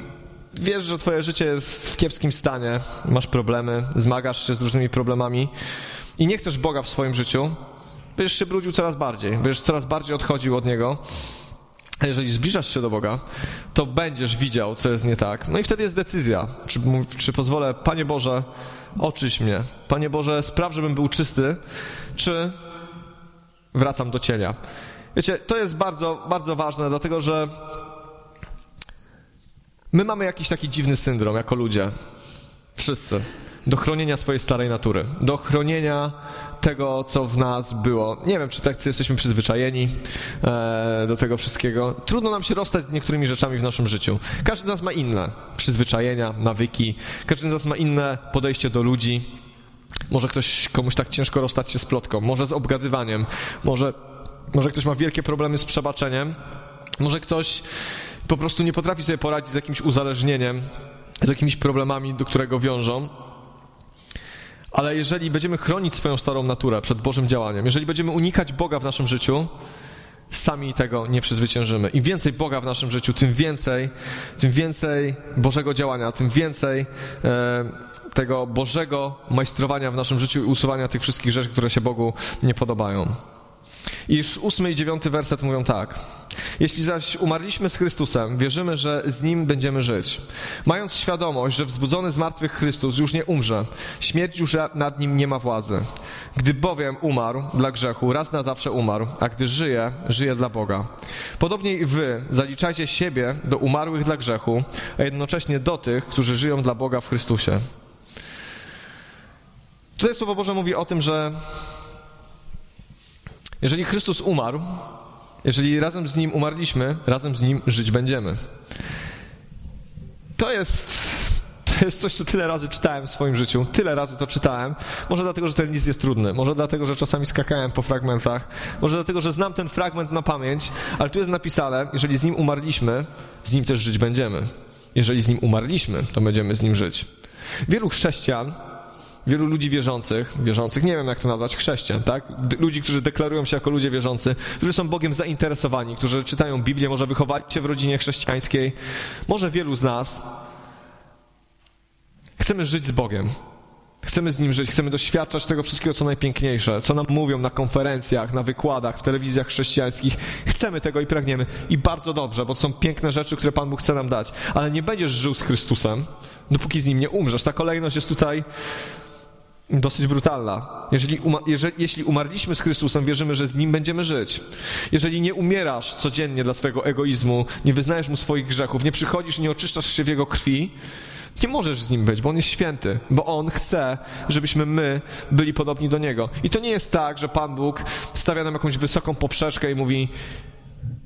wiesz, że twoje życie jest w kiepskim stanie, masz problemy, zmagasz się z różnymi problemami i nie chcesz Boga w swoim życiu, będziesz się brudził coraz bardziej, będziesz coraz bardziej odchodził od Niego. A jeżeli zbliżasz się do Boga, to będziesz widział, co jest nie tak. No i wtedy jest decyzja, czy, czy pozwolę, Panie Boże, oczyś mnie. Panie Boże, spraw, żebym był czysty, czy wracam do cienia. Wiecie, to jest bardzo, bardzo ważne, dlatego że my mamy jakiś taki dziwny syndrom jako ludzie. Wszyscy do chronienia swojej starej natury, do chronienia tego, co w nas było. Nie wiem, czy tak jesteśmy przyzwyczajeni e, do tego wszystkiego. Trudno nam się rozstać z niektórymi rzeczami w naszym życiu. Każdy z nas ma inne przyzwyczajenia, nawyki, każdy z nas ma inne podejście do ludzi. Może ktoś komuś tak ciężko rozstać się z plotką, może z obgadywaniem, może, może ktoś ma wielkie problemy z przebaczeniem, może ktoś po prostu nie potrafi sobie poradzić z jakimś uzależnieniem, z jakimiś problemami, do którego wiążą. Ale jeżeli będziemy chronić swoją starą naturę przed Bożym działaniem, jeżeli będziemy unikać Boga w naszym życiu, sami tego nie przezwyciężymy. Im więcej Boga w naszym życiu, tym więcej, tym więcej Bożego działania, tym więcej e, tego Bożego majstrowania w naszym życiu i usuwania tych wszystkich rzeczy, które się Bogu nie podobają. Iż ósmy i dziewiąty werset mówią tak. Jeśli zaś umarliśmy z Chrystusem, wierzymy, że z Nim będziemy żyć. Mając świadomość, że wzbudzony z martwych Chrystus już nie umrze, śmierć już nad Nim nie ma władzy. Gdy bowiem umarł dla grzechu, raz na zawsze umarł, a gdy żyje, żyje dla Boga. Podobnie i wy zaliczajcie siebie do umarłych dla grzechu, a jednocześnie do tych, którzy żyją dla Boga w Chrystusie. Tutaj Słowo Boże mówi o tym, że jeżeli Chrystus umarł, jeżeli razem z Nim umarliśmy, razem z Nim żyć będziemy. To jest, to jest coś, co tyle razy czytałem w swoim życiu. Tyle razy to czytałem. Może dlatego, że ten list jest trudny. Może dlatego, że czasami skakałem po fragmentach. Może dlatego, że znam ten fragment na pamięć. Ale tu jest napisane, jeżeli z Nim umarliśmy, z Nim też żyć będziemy. Jeżeli z Nim umarliśmy, to będziemy z Nim żyć. Wielu chrześcijan wielu ludzi wierzących, wierzących, nie wiem jak to nazwać, chrześcijan, tak? Ludzi, którzy deklarują się jako ludzie wierzący, którzy są Bogiem zainteresowani, którzy czytają Biblię, może wychowali się w rodzinie chrześcijańskiej. Może wielu z nas chcemy żyć z Bogiem. Chcemy z Nim żyć, chcemy doświadczać tego wszystkiego, co najpiękniejsze, co nam mówią na konferencjach, na wykładach, w telewizjach chrześcijańskich. Chcemy tego i pragniemy. I bardzo dobrze, bo to są piękne rzeczy, które Pan Bóg chce nam dać. Ale nie będziesz żył z Chrystusem, dopóki z Nim nie umrzesz. Ta kolejność jest tutaj dosyć brutalna. Jeżeli, jeżeli, jeśli umarliśmy z Chrystusem, wierzymy, że z Nim będziemy żyć. Jeżeli nie umierasz codziennie dla swojego egoizmu, nie wyznajesz Mu swoich grzechów, nie przychodzisz nie oczyszczasz się w Jego krwi, nie możesz z Nim być, bo On jest święty, bo On chce, żebyśmy my byli podobni do Niego. I to nie jest tak, że Pan Bóg stawia nam jakąś wysoką poprzeczkę i mówi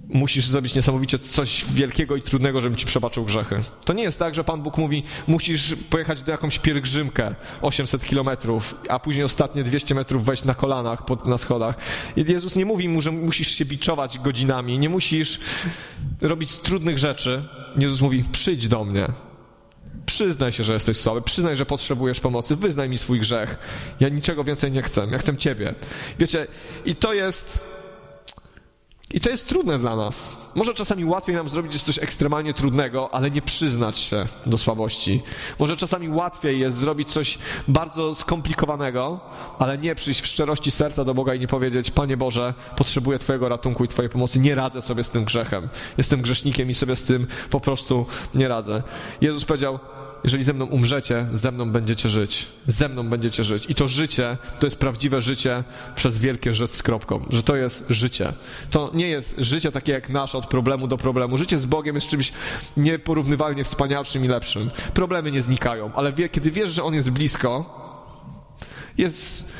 musisz zrobić niesamowicie coś wielkiego i trudnego, żebym ci przebaczył grzechy. To nie jest tak, że Pan Bóg mówi, musisz pojechać do jakąś pielgrzymkę 800 kilometrów, a później ostatnie 200 metrów wejść na kolanach pod, na schodach. Jezus nie mówi mu, że musisz się biczować godzinami, nie musisz robić trudnych rzeczy. Jezus mówi, przyjdź do mnie. Przyznaj się, że jesteś słaby, przyznaj, że potrzebujesz pomocy, wyznaj mi swój grzech. Ja niczego więcej nie chcę, ja chcę Ciebie. Wiecie, i to jest i to jest trudne dla nas. Może czasami łatwiej nam zrobić coś ekstremalnie trudnego, ale nie przyznać się do słabości. Może czasami łatwiej jest zrobić coś bardzo skomplikowanego, ale nie przyjść w szczerości serca do Boga i nie powiedzieć: Panie Boże, potrzebuję Twojego ratunku i Twojej pomocy, nie radzę sobie z tym grzechem. Jestem grzesznikiem i sobie z tym po prostu nie radzę. Jezus powiedział: jeżeli ze mną umrzecie, ze mną będziecie żyć. Ze mną będziecie żyć. I to życie to jest prawdziwe życie przez wielkie rzecz z kropką, że to jest życie. To nie jest życie takie jak nasze od problemu do problemu. Życie z Bogiem jest czymś nieporównywalnie wspanialszym i lepszym. Problemy nie znikają, ale wie, kiedy wiesz, że On jest blisko, jest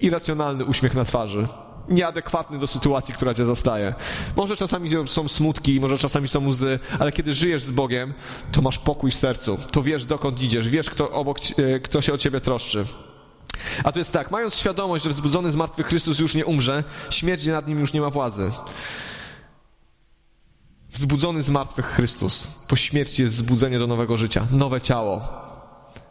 irracjonalny uśmiech na twarzy nieadekwatny do sytuacji, która cię zastaje. Może czasami są smutki, może czasami są łzy, ale kiedy żyjesz z Bogiem, to masz pokój w sercu. To wiesz, dokąd idziesz, wiesz, kto, obok, e, kto się o ciebie troszczy. A to jest tak, mając świadomość, że wzbudzony z martwych Chrystus już nie umrze, śmierć nad nim już nie ma władzy. Wzbudzony z martwych Chrystus. Po śmierci jest zbudzenie do nowego życia, nowe ciało,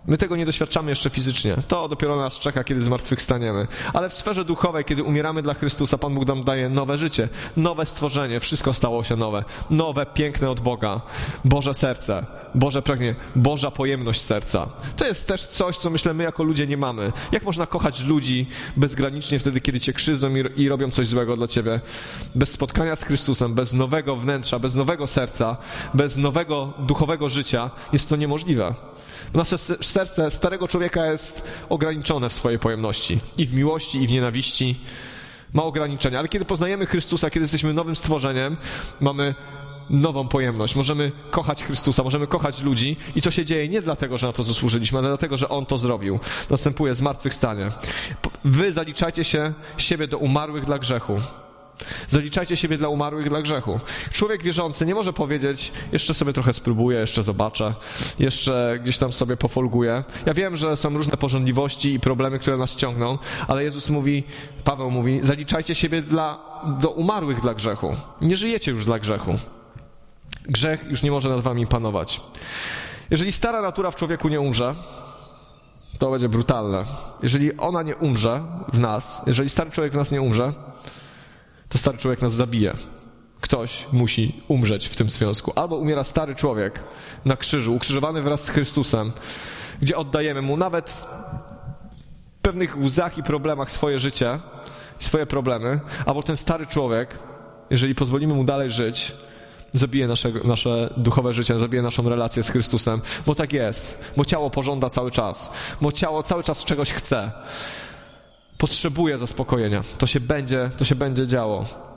My tego nie doświadczamy jeszcze fizycznie. To dopiero nas czeka, kiedy zmartwychwstaniemy. Ale w sferze duchowej, kiedy umieramy dla Chrystusa, Pan Bóg nam daje nowe życie, nowe stworzenie, wszystko stało się nowe. Nowe, piękne od Boga. Boże serce, Boże pragnienie, Boża pojemność serca. To jest też coś, co myślę my jako ludzie nie mamy. Jak można kochać ludzi bezgranicznie wtedy, kiedy cię krzywdzą i, i robią coś złego dla ciebie? Bez spotkania z Chrystusem, bez nowego wnętrza, bez nowego serca, bez nowego duchowego życia jest to niemożliwe. Nasze serce starego człowieka jest ograniczone w swojej pojemności. I w miłości, i w nienawiści ma ograniczenia. Ale kiedy poznajemy Chrystusa, kiedy jesteśmy nowym stworzeniem, mamy nową pojemność. Możemy kochać Chrystusa, możemy kochać ludzi i to się dzieje nie dlatego, że na to zasłużyliśmy, ale dlatego, że On to zrobił. Następuje zmartwychwstanie. Wy zaliczajcie się siebie do umarłych dla grzechu. Zaliczajcie siebie dla umarłych dla grzechu. Człowiek wierzący nie może powiedzieć, jeszcze sobie trochę spróbuję, jeszcze zobaczę, jeszcze gdzieś tam sobie pofolguję. Ja wiem, że są różne porządliwości i problemy, które nas ciągną, ale Jezus mówi, Paweł mówi, zaliczajcie siebie dla, do umarłych dla grzechu. Nie żyjecie już dla grzechu. Grzech już nie może nad wami panować. Jeżeli stara natura w człowieku nie umrze, to będzie brutalne. Jeżeli ona nie umrze w nas, jeżeli stary człowiek w nas nie umrze, to stary człowiek nas zabije. Ktoś musi umrzeć w tym związku. Albo umiera stary człowiek na krzyżu, ukrzyżowany wraz z Chrystusem, gdzie oddajemy mu nawet w pewnych łzach i problemach swoje życie, swoje problemy, albo ten stary człowiek, jeżeli pozwolimy mu dalej żyć, zabije nasze, nasze duchowe życie, zabije naszą relację z Chrystusem, bo tak jest, bo ciało pożąda cały czas, bo ciało cały czas czegoś chce potrzebuje zaspokojenia. To się będzie, to się będzie działo.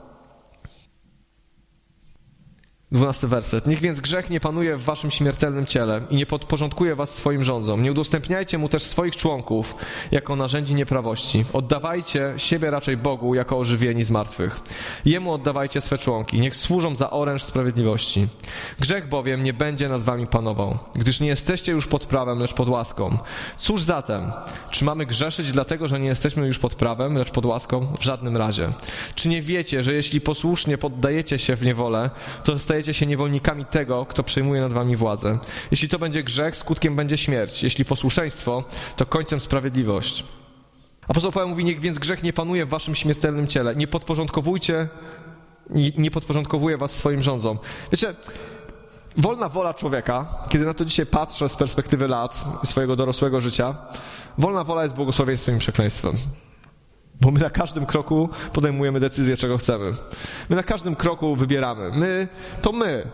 Dwunasty werset. Niech więc grzech nie panuje w waszym śmiertelnym ciele i nie podporządkuje was swoim rządzom. Nie udostępniajcie mu też swoich członków jako narzędzi nieprawości. Oddawajcie siebie raczej Bogu jako ożywieni z martwych. Jemu oddawajcie swe członki. Niech służą za oręż sprawiedliwości. Grzech bowiem nie będzie nad wami panował, gdyż nie jesteście już pod prawem, lecz pod łaską. Cóż zatem? Czy mamy grzeszyć dlatego, że nie jesteśmy już pod prawem, lecz pod łaską? W żadnym razie. Czy nie wiecie, że jeśli posłusznie poddajecie się w niewolę, to zostajecie stajecie się niewolnikami tego, kto przejmuje nad wami władzę. Jeśli to będzie grzech, skutkiem będzie śmierć. Jeśli posłuszeństwo, to końcem sprawiedliwość. Apostoł Paweł mówi, niech więc grzech nie panuje w waszym śmiertelnym ciele. Nie podporządkowujcie, nie, nie podporządkowuje was swoim rządzom. Wiecie, wolna wola człowieka, kiedy na to dzisiaj patrzę z perspektywy lat swojego dorosłego życia, wolna wola jest błogosławieństwem i przekleństwem. Bo my na każdym kroku podejmujemy decyzję, czego chcemy. My na każdym kroku wybieramy. My, to my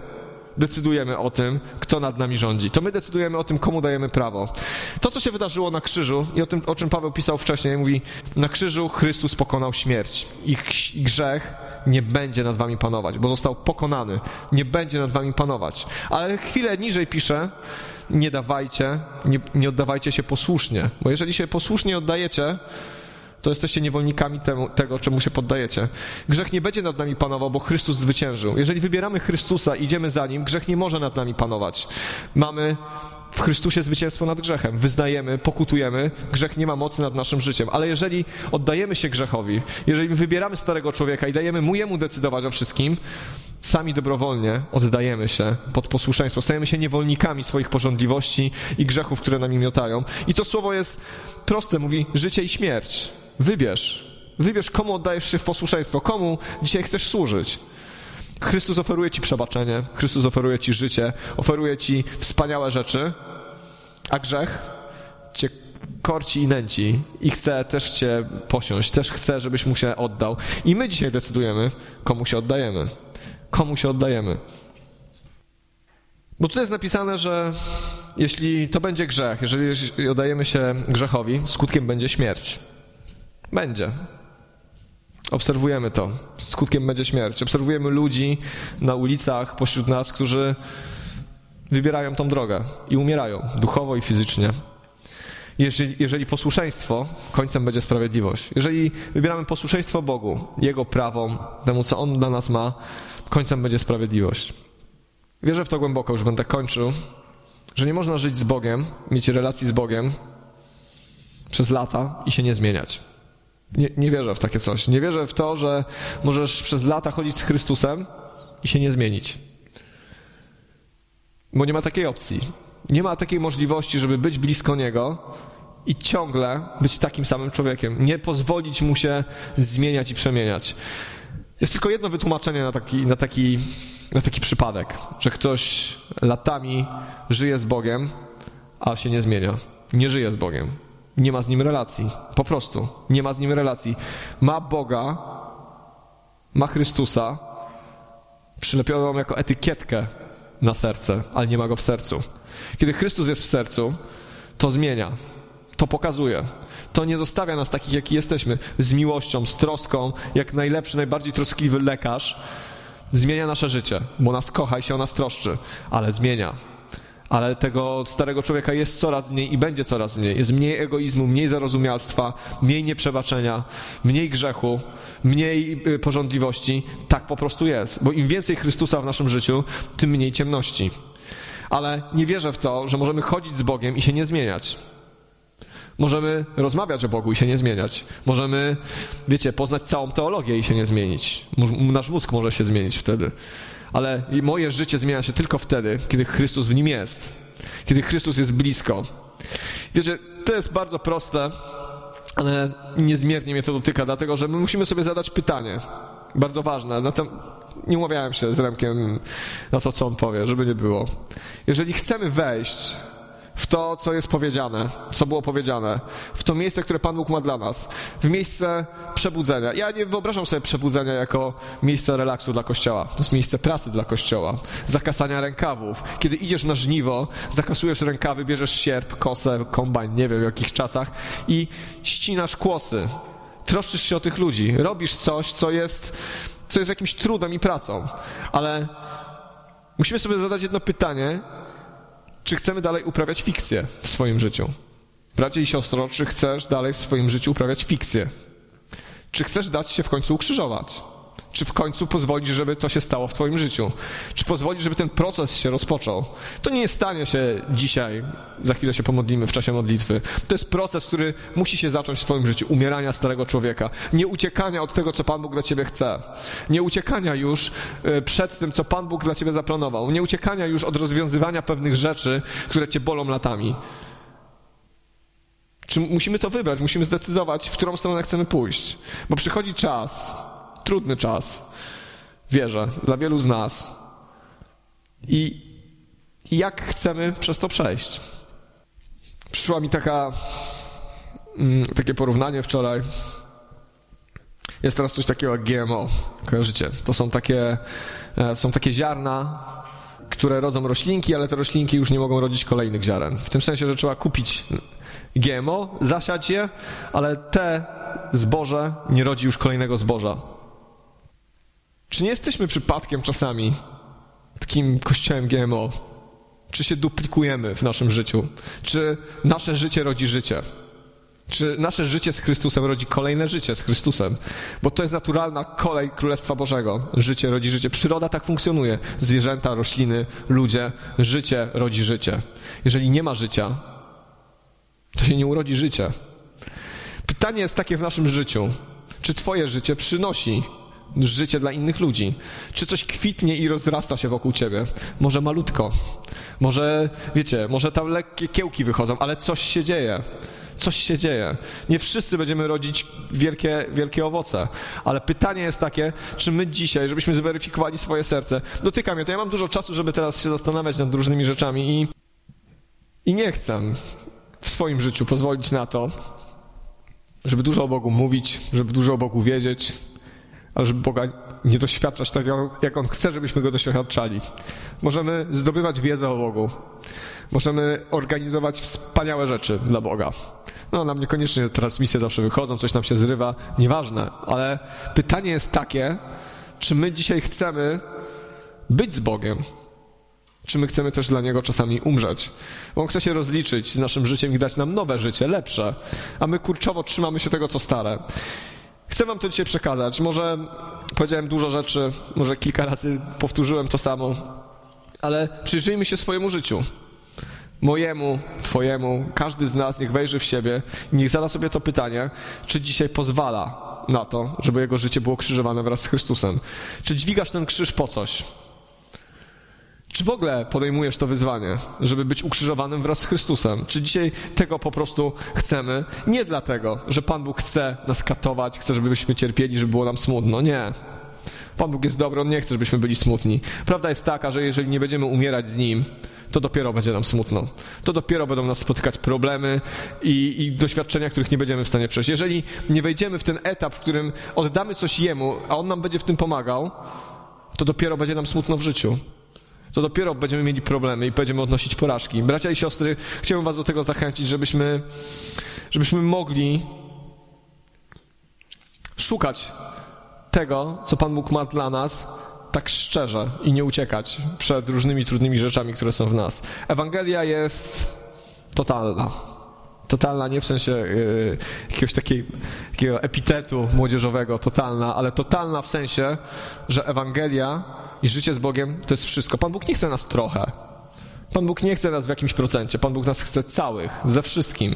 decydujemy o tym, kto nad nami rządzi. To my decydujemy o tym, komu dajemy prawo. To, co się wydarzyło na krzyżu i o tym, o czym Paweł pisał wcześniej, mówi, na krzyżu Chrystus pokonał śmierć. Ich grzech nie będzie nad wami panować, bo został pokonany. Nie będzie nad wami panować. Ale chwilę niżej pisze, nie dawajcie, nie, nie oddawajcie się posłusznie, bo jeżeli się posłusznie oddajecie, to jesteście niewolnikami temu, tego, czemu się poddajecie. Grzech nie będzie nad nami panował, bo Chrystus zwyciężył. Jeżeli wybieramy Chrystusa i idziemy za Nim, grzech nie może nad nami panować. Mamy w Chrystusie zwycięstwo nad grzechem. Wyznajemy, pokutujemy, grzech nie ma mocy nad naszym życiem. Ale jeżeli oddajemy się grzechowi, jeżeli wybieramy starego człowieka i dajemy mu jemu decydować o wszystkim, sami dobrowolnie oddajemy się pod posłuszeństwo, stajemy się niewolnikami swoich porządliwości i grzechów, które nami miotają. I to słowo jest proste, mówi życie i śmierć. Wybierz. Wybierz, komu oddajesz się w posłuszeństwo, komu dzisiaj chcesz służyć. Chrystus oferuje Ci przebaczenie, Chrystus oferuje Ci życie, oferuje Ci wspaniałe rzeczy, a grzech Cię korci i nęci i chce też Cię posiąść, też chce, żebyś mu się oddał. I my dzisiaj decydujemy, komu się oddajemy. Komu się oddajemy. Bo tutaj jest napisane, że jeśli to będzie grzech, jeżeli oddajemy się grzechowi, skutkiem będzie śmierć. Będzie. Obserwujemy to. Skutkiem będzie śmierć. Obserwujemy ludzi na ulicach pośród nas, którzy wybierają tą drogę i umierają duchowo i fizycznie. Jeżeli, jeżeli posłuszeństwo, końcem będzie sprawiedliwość. Jeżeli wybieramy posłuszeństwo Bogu, Jego prawom, temu, co On dla nas ma, końcem będzie sprawiedliwość. Wierzę w to głęboko, już będę kończył, że nie można żyć z Bogiem, mieć relacji z Bogiem przez lata i się nie zmieniać. Nie, nie wierzę w takie coś. Nie wierzę w to, że możesz przez lata chodzić z Chrystusem i się nie zmienić. Bo nie ma takiej opcji. Nie ma takiej możliwości, żeby być blisko Niego i ciągle być takim samym człowiekiem. Nie pozwolić mu się zmieniać i przemieniać. Jest tylko jedno wytłumaczenie na taki, na taki, na taki przypadek, że ktoś latami żyje z Bogiem, a się nie zmienia. Nie żyje z Bogiem. Nie ma z nim relacji. Po prostu. Nie ma z nim relacji. Ma Boga, ma Chrystusa, przylepioną jako etykietkę na serce, ale nie ma go w sercu. Kiedy Chrystus jest w sercu, to zmienia, to pokazuje. To nie zostawia nas takich, jaki jesteśmy, z miłością, z troską, jak najlepszy, najbardziej troskliwy lekarz. Zmienia nasze życie, bo nas kocha i się o nas troszczy, ale zmienia ale tego starego człowieka jest coraz mniej i będzie coraz mniej. Jest mniej egoizmu, mniej zarozumialstwa, mniej nieprzebaczenia, mniej grzechu, mniej y, porządliwości. Tak po prostu jest, bo im więcej Chrystusa w naszym życiu, tym mniej ciemności. Ale nie wierzę w to, że możemy chodzić z Bogiem i się nie zmieniać. Możemy rozmawiać o Bogu i się nie zmieniać. Możemy, wiecie, poznać całą teologię i się nie zmienić. Nasz mózg może się zmienić wtedy ale moje życie zmienia się tylko wtedy, kiedy Chrystus w nim jest, kiedy Chrystus jest blisko. Wiecie, to jest bardzo proste, ale niezmiernie mnie to dotyka, dlatego że my musimy sobie zadać pytanie, bardzo ważne. Na tem- nie umawiałem się z Remkiem na to, co on powie, żeby nie było. Jeżeli chcemy wejść w to, co jest powiedziane, co było powiedziane, w to miejsce, które Pan Bóg ma dla nas, w miejsce przebudzenia. Ja nie wyobrażam sobie przebudzenia jako miejsce relaksu dla Kościoła. To jest miejsce pracy dla Kościoła, zakasania rękawów. Kiedy idziesz na żniwo, zakasujesz rękawy, bierzesz sierp, kosę, kombajn, nie wiem w jakich czasach i ścinasz kłosy. Troszczysz się o tych ludzi. Robisz coś, co jest, co jest jakimś trudem i pracą. Ale musimy sobie zadać jedno pytanie, czy chcemy dalej uprawiać fikcję w swoim życiu? Bracie i siostro, czy chcesz dalej w swoim życiu uprawiać fikcję? Czy chcesz dać się w końcu ukrzyżować? Czy w końcu pozwolisz, żeby to się stało w Twoim życiu? Czy pozwolisz, żeby ten proces się rozpoczął? To nie stanie się dzisiaj, za chwilę się pomodlimy w czasie modlitwy. To jest proces, który musi się zacząć w Twoim życiu. Umierania starego człowieka. Nie uciekania od tego, co Pan Bóg dla Ciebie chce. Nie uciekania już e, przed tym, co Pan Bóg dla Ciebie zaplanował. Nie uciekania już od rozwiązywania pewnych rzeczy, które Cię bolą latami. Czy musimy to wybrać? Musimy zdecydować, w którą stronę chcemy pójść. Bo przychodzi czas, trudny czas, wierzę, dla wielu z nas. I, jak chcemy przez to przejść? Przyszła mi taka, mm, takie porównanie wczoraj. Jest teraz coś takiego jak GMO. Kojarzycie? To są takie, e, są takie ziarna, które rodzą roślinki, ale te roślinki już nie mogą rodzić kolejnych ziaren. W tym sensie, że trzeba kupić GMO, zasiać je, ale te zboże nie rodzi już kolejnego zboża. Czy nie jesteśmy przypadkiem czasami takim kościołem GMO? Czy się duplikujemy w naszym życiu? Czy nasze życie rodzi życie? Czy nasze życie z Chrystusem rodzi kolejne życie z Chrystusem? Bo to jest naturalna kolej Królestwa Bożego. Życie rodzi życie. Przyroda tak funkcjonuje. Zwierzęta, rośliny, ludzie. Życie rodzi życie. Jeżeli nie ma życia, to się nie urodzi życie. Pytanie jest takie w naszym życiu. Czy Twoje życie przynosi życie dla innych ludzi? Czy coś kwitnie i rozrasta się wokół ciebie? Może malutko, może, wiecie, może tam lekkie kiełki wychodzą, ale coś się dzieje. Coś się dzieje. Nie wszyscy będziemy rodzić wielkie, wielkie owoce, ale pytanie jest takie, czy my dzisiaj, żebyśmy zweryfikowali swoje serce, dotyka mnie to, ja mam dużo czasu, żeby teraz się zastanawiać nad różnymi rzeczami i, i nie chcę w swoim życiu pozwolić na to, żeby dużo o Bogu mówić, żeby dużo o Bogu wiedzieć, ale żeby Boga nie doświadczać tak, jak On chce, żebyśmy Go doświadczali. Możemy zdobywać wiedzę o Bogu. Możemy organizować wspaniałe rzeczy dla Boga. No, nam niekoniecznie transmisje zawsze wychodzą, coś nam się zrywa, nieważne, ale pytanie jest takie, czy my dzisiaj chcemy być z Bogiem, czy my chcemy też dla Niego czasami umrzeć? Bo On chce się rozliczyć z naszym życiem i dać nam nowe życie, lepsze, a my kurczowo trzymamy się tego, co stare. Chcę wam to dzisiaj przekazać. Może powiedziałem dużo rzeczy, może kilka razy powtórzyłem to samo, ale przyjrzyjmy się swojemu życiu. Mojemu, twojemu, każdy z nas niech wejrzy w siebie i niech zada sobie to pytanie, czy dzisiaj pozwala na to, żeby jego życie było krzyżowane wraz z Chrystusem. Czy dźwigasz ten krzyż po coś? Czy w ogóle podejmujesz to wyzwanie, żeby być ukrzyżowanym wraz z Chrystusem? Czy dzisiaj tego po prostu chcemy? Nie dlatego, że Pan Bóg chce nas katować, chce, żebyśmy cierpieli, żeby było nam smutno. Nie. Pan Bóg jest dobry, On nie chce, żebyśmy byli smutni. Prawda jest taka, że jeżeli nie będziemy umierać z Nim, to dopiero będzie nam smutno. To dopiero będą nas spotykać problemy i, i, doświadczenia, których nie będziemy w stanie przejść. Jeżeli nie wejdziemy w ten etap, w którym oddamy coś Jemu, a On nam będzie w tym pomagał, to dopiero będzie nam smutno w życiu to dopiero będziemy mieli problemy i będziemy odnosić porażki. Bracia i siostry, chciałbym Was do tego zachęcić, żebyśmy, żebyśmy mogli szukać tego, co Pan Bóg ma dla nas, tak szczerze i nie uciekać przed różnymi trudnymi rzeczami, które są w nas. Ewangelia jest totalna. Totalna nie w sensie yy, jakiegoś takiej, takiego epitetu młodzieżowego, totalna, ale totalna w sensie, że Ewangelia i życie z Bogiem to jest wszystko. Pan Bóg nie chce nas trochę. Pan Bóg nie chce nas w jakimś procencie. Pan Bóg nas chce całych, ze wszystkim.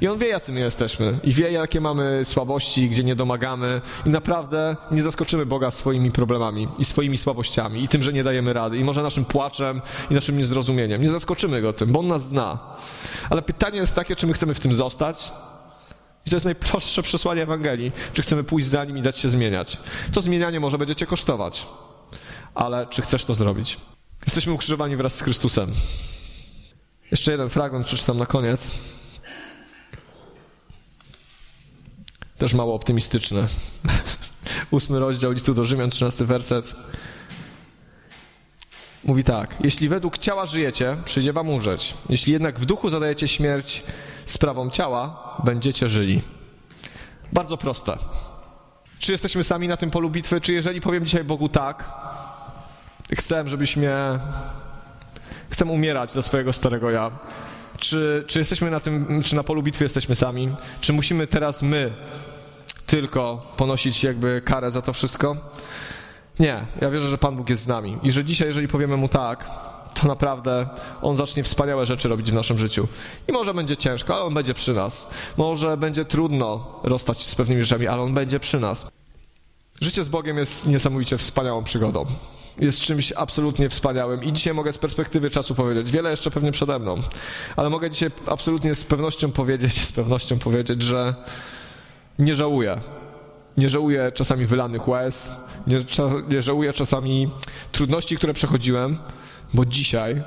I On wie, jacy my jesteśmy. I wie, jakie mamy słabości, gdzie nie domagamy. I naprawdę nie zaskoczymy Boga swoimi problemami i swoimi słabościami i tym, że nie dajemy rady. I może naszym płaczem i naszym niezrozumieniem. Nie zaskoczymy Go tym, bo On nas zna. Ale pytanie jest takie, czy my chcemy w tym zostać? I to jest najprostsze przesłanie Ewangelii. Czy chcemy pójść za Nim i dać się zmieniać? To zmienianie może będzie Cię kosztować ale czy chcesz to zrobić? Jesteśmy ukrzyżowani wraz z Chrystusem. Jeszcze jeden fragment przeczytam na koniec. Też mało optymistyczny. Ósmy rozdział listu do Rzymian, trzynasty werset. Mówi tak: Jeśli według ciała żyjecie, przyjdzie wam umrzeć. Jeśli jednak w duchu zadajecie śmierć sprawą ciała, będziecie żyli. Bardzo proste. Czy jesteśmy sami na tym polu bitwy? Czy jeżeli powiem dzisiaj Bogu tak, chcę, żebyś mnie... Chcę umierać dla swojego starego ja. Czy, czy jesteśmy na tym, czy na polu bitwy jesteśmy sami? Czy musimy teraz my tylko ponosić jakby karę za to wszystko? Nie, ja wierzę, że Pan Bóg jest z nami i że dzisiaj, jeżeli powiemy Mu tak, to naprawdę On zacznie wspaniałe rzeczy robić w naszym życiu. I może będzie ciężko, ale On będzie przy nas. Może będzie trudno rozstać się z pewnymi rzeczami, ale On będzie przy nas. Życie z Bogiem jest niesamowicie wspaniałą przygodą jest czymś absolutnie wspaniałym i dzisiaj mogę z perspektywy czasu powiedzieć, wiele jeszcze pewnie przede mną, ale mogę dzisiaj absolutnie z pewnością powiedzieć, z pewnością powiedzieć, że nie żałuję. Nie żałuję czasami wylanych łez, nie, nie żałuję czasami trudności, które przechodziłem, bo dzisiaj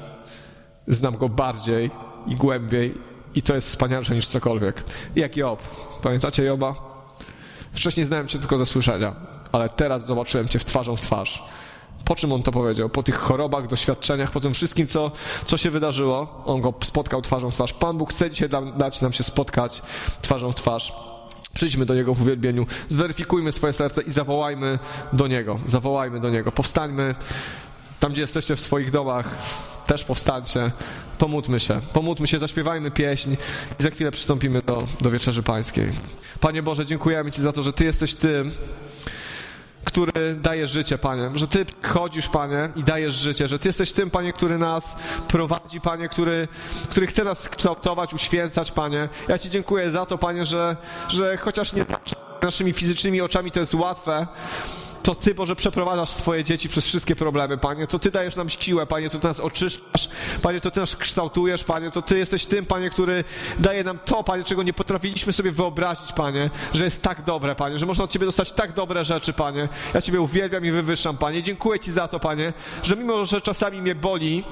znam go bardziej i głębiej i to jest wspanialsze niż cokolwiek. Jak Job. Pamiętacie Joba? Wcześniej znałem cię tylko ze słyszenia, ale teraz zobaczyłem cię w twarzą w twarz. Po czym on to powiedział? Po tych chorobach, doświadczeniach, po tym wszystkim, co, co się wydarzyło. On go spotkał twarzą w twarz. Pan Bóg chce dzisiaj dać nam się spotkać twarzą w twarz. Przyjdźmy do Niego w uwielbieniu, zweryfikujmy swoje serce i zawołajmy do Niego. Zawołajmy do Niego. Powstańmy tam, gdzie jesteście w swoich domach. też powstańcie, pomódlmy się, pomódlmy się, zaśpiewajmy pieśń i za chwilę przystąpimy do, do Wieczerzy Pańskiej. Panie Boże, dziękujemy Ci za to, że Ty jesteś tym, który daje życie, Panie, że Ty chodzisz, Panie, i dajesz życie, że Ty jesteś tym, Panie, który nas prowadzi, Panie, który, który chce nas kształtować, uświęcać, Panie. Ja Ci dziękuję za to, Panie, że, że chociaż nie naszymi fizycznymi oczami to jest łatwe, to Ty, Boże, przeprowadzasz swoje dzieci przez wszystkie problemy, Panie. To Ty dajesz nam siłę, Panie, to Ty nas oczyszczasz, Panie, to Ty nas kształtujesz, Panie, to Ty jesteś tym, Panie, który daje nam to, Panie, czego nie potrafiliśmy sobie wyobrazić, Panie, że jest tak dobre, Panie, że można od Ciebie dostać tak dobre rzeczy, Panie. Ja Ciebie uwielbiam i wywyższam, Panie. Dziękuję Ci za to, Panie, że mimo, że czasami mnie boli,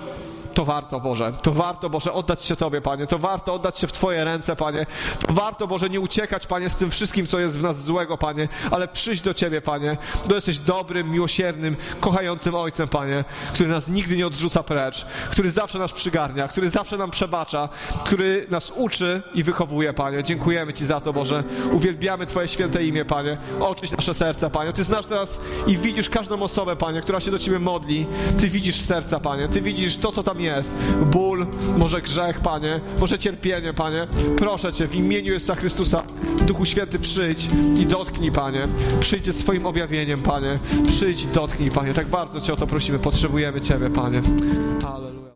to warto, Boże. To warto, Boże, oddać się Tobie, Panie. To warto oddać się w Twoje ręce, Panie. To warto, Boże, nie uciekać, Panie, z tym wszystkim, co jest w nas złego, Panie, ale przyjść do Ciebie, Panie. To jesteś dobrym, miłosiernym, kochającym Ojcem, Panie, który nas nigdy nie odrzuca precz, który zawsze nas przygarnia, który zawsze nam przebacza, który nas uczy i wychowuje, Panie. Dziękujemy Ci za to, Boże. Uwielbiamy Twoje święte imię, Panie. Oczyść nasze serca, Panie. Ty znasz teraz i widzisz każdą osobę, Panie, która się do Ciebie modli. Ty widzisz serca, Panie. Ty widzisz to, co tam jest. Ból, może grzech, Panie, może cierpienie, Panie. Proszę Cię, w imieniu Jezusa Chrystusa, Duchu Święty, przyjdź i dotknij, Panie. Przyjdź swoim objawieniem, Panie. Przyjdź i dotknij, Panie. Tak bardzo Cię o to prosimy. Potrzebujemy Ciebie, Panie. Alleluja.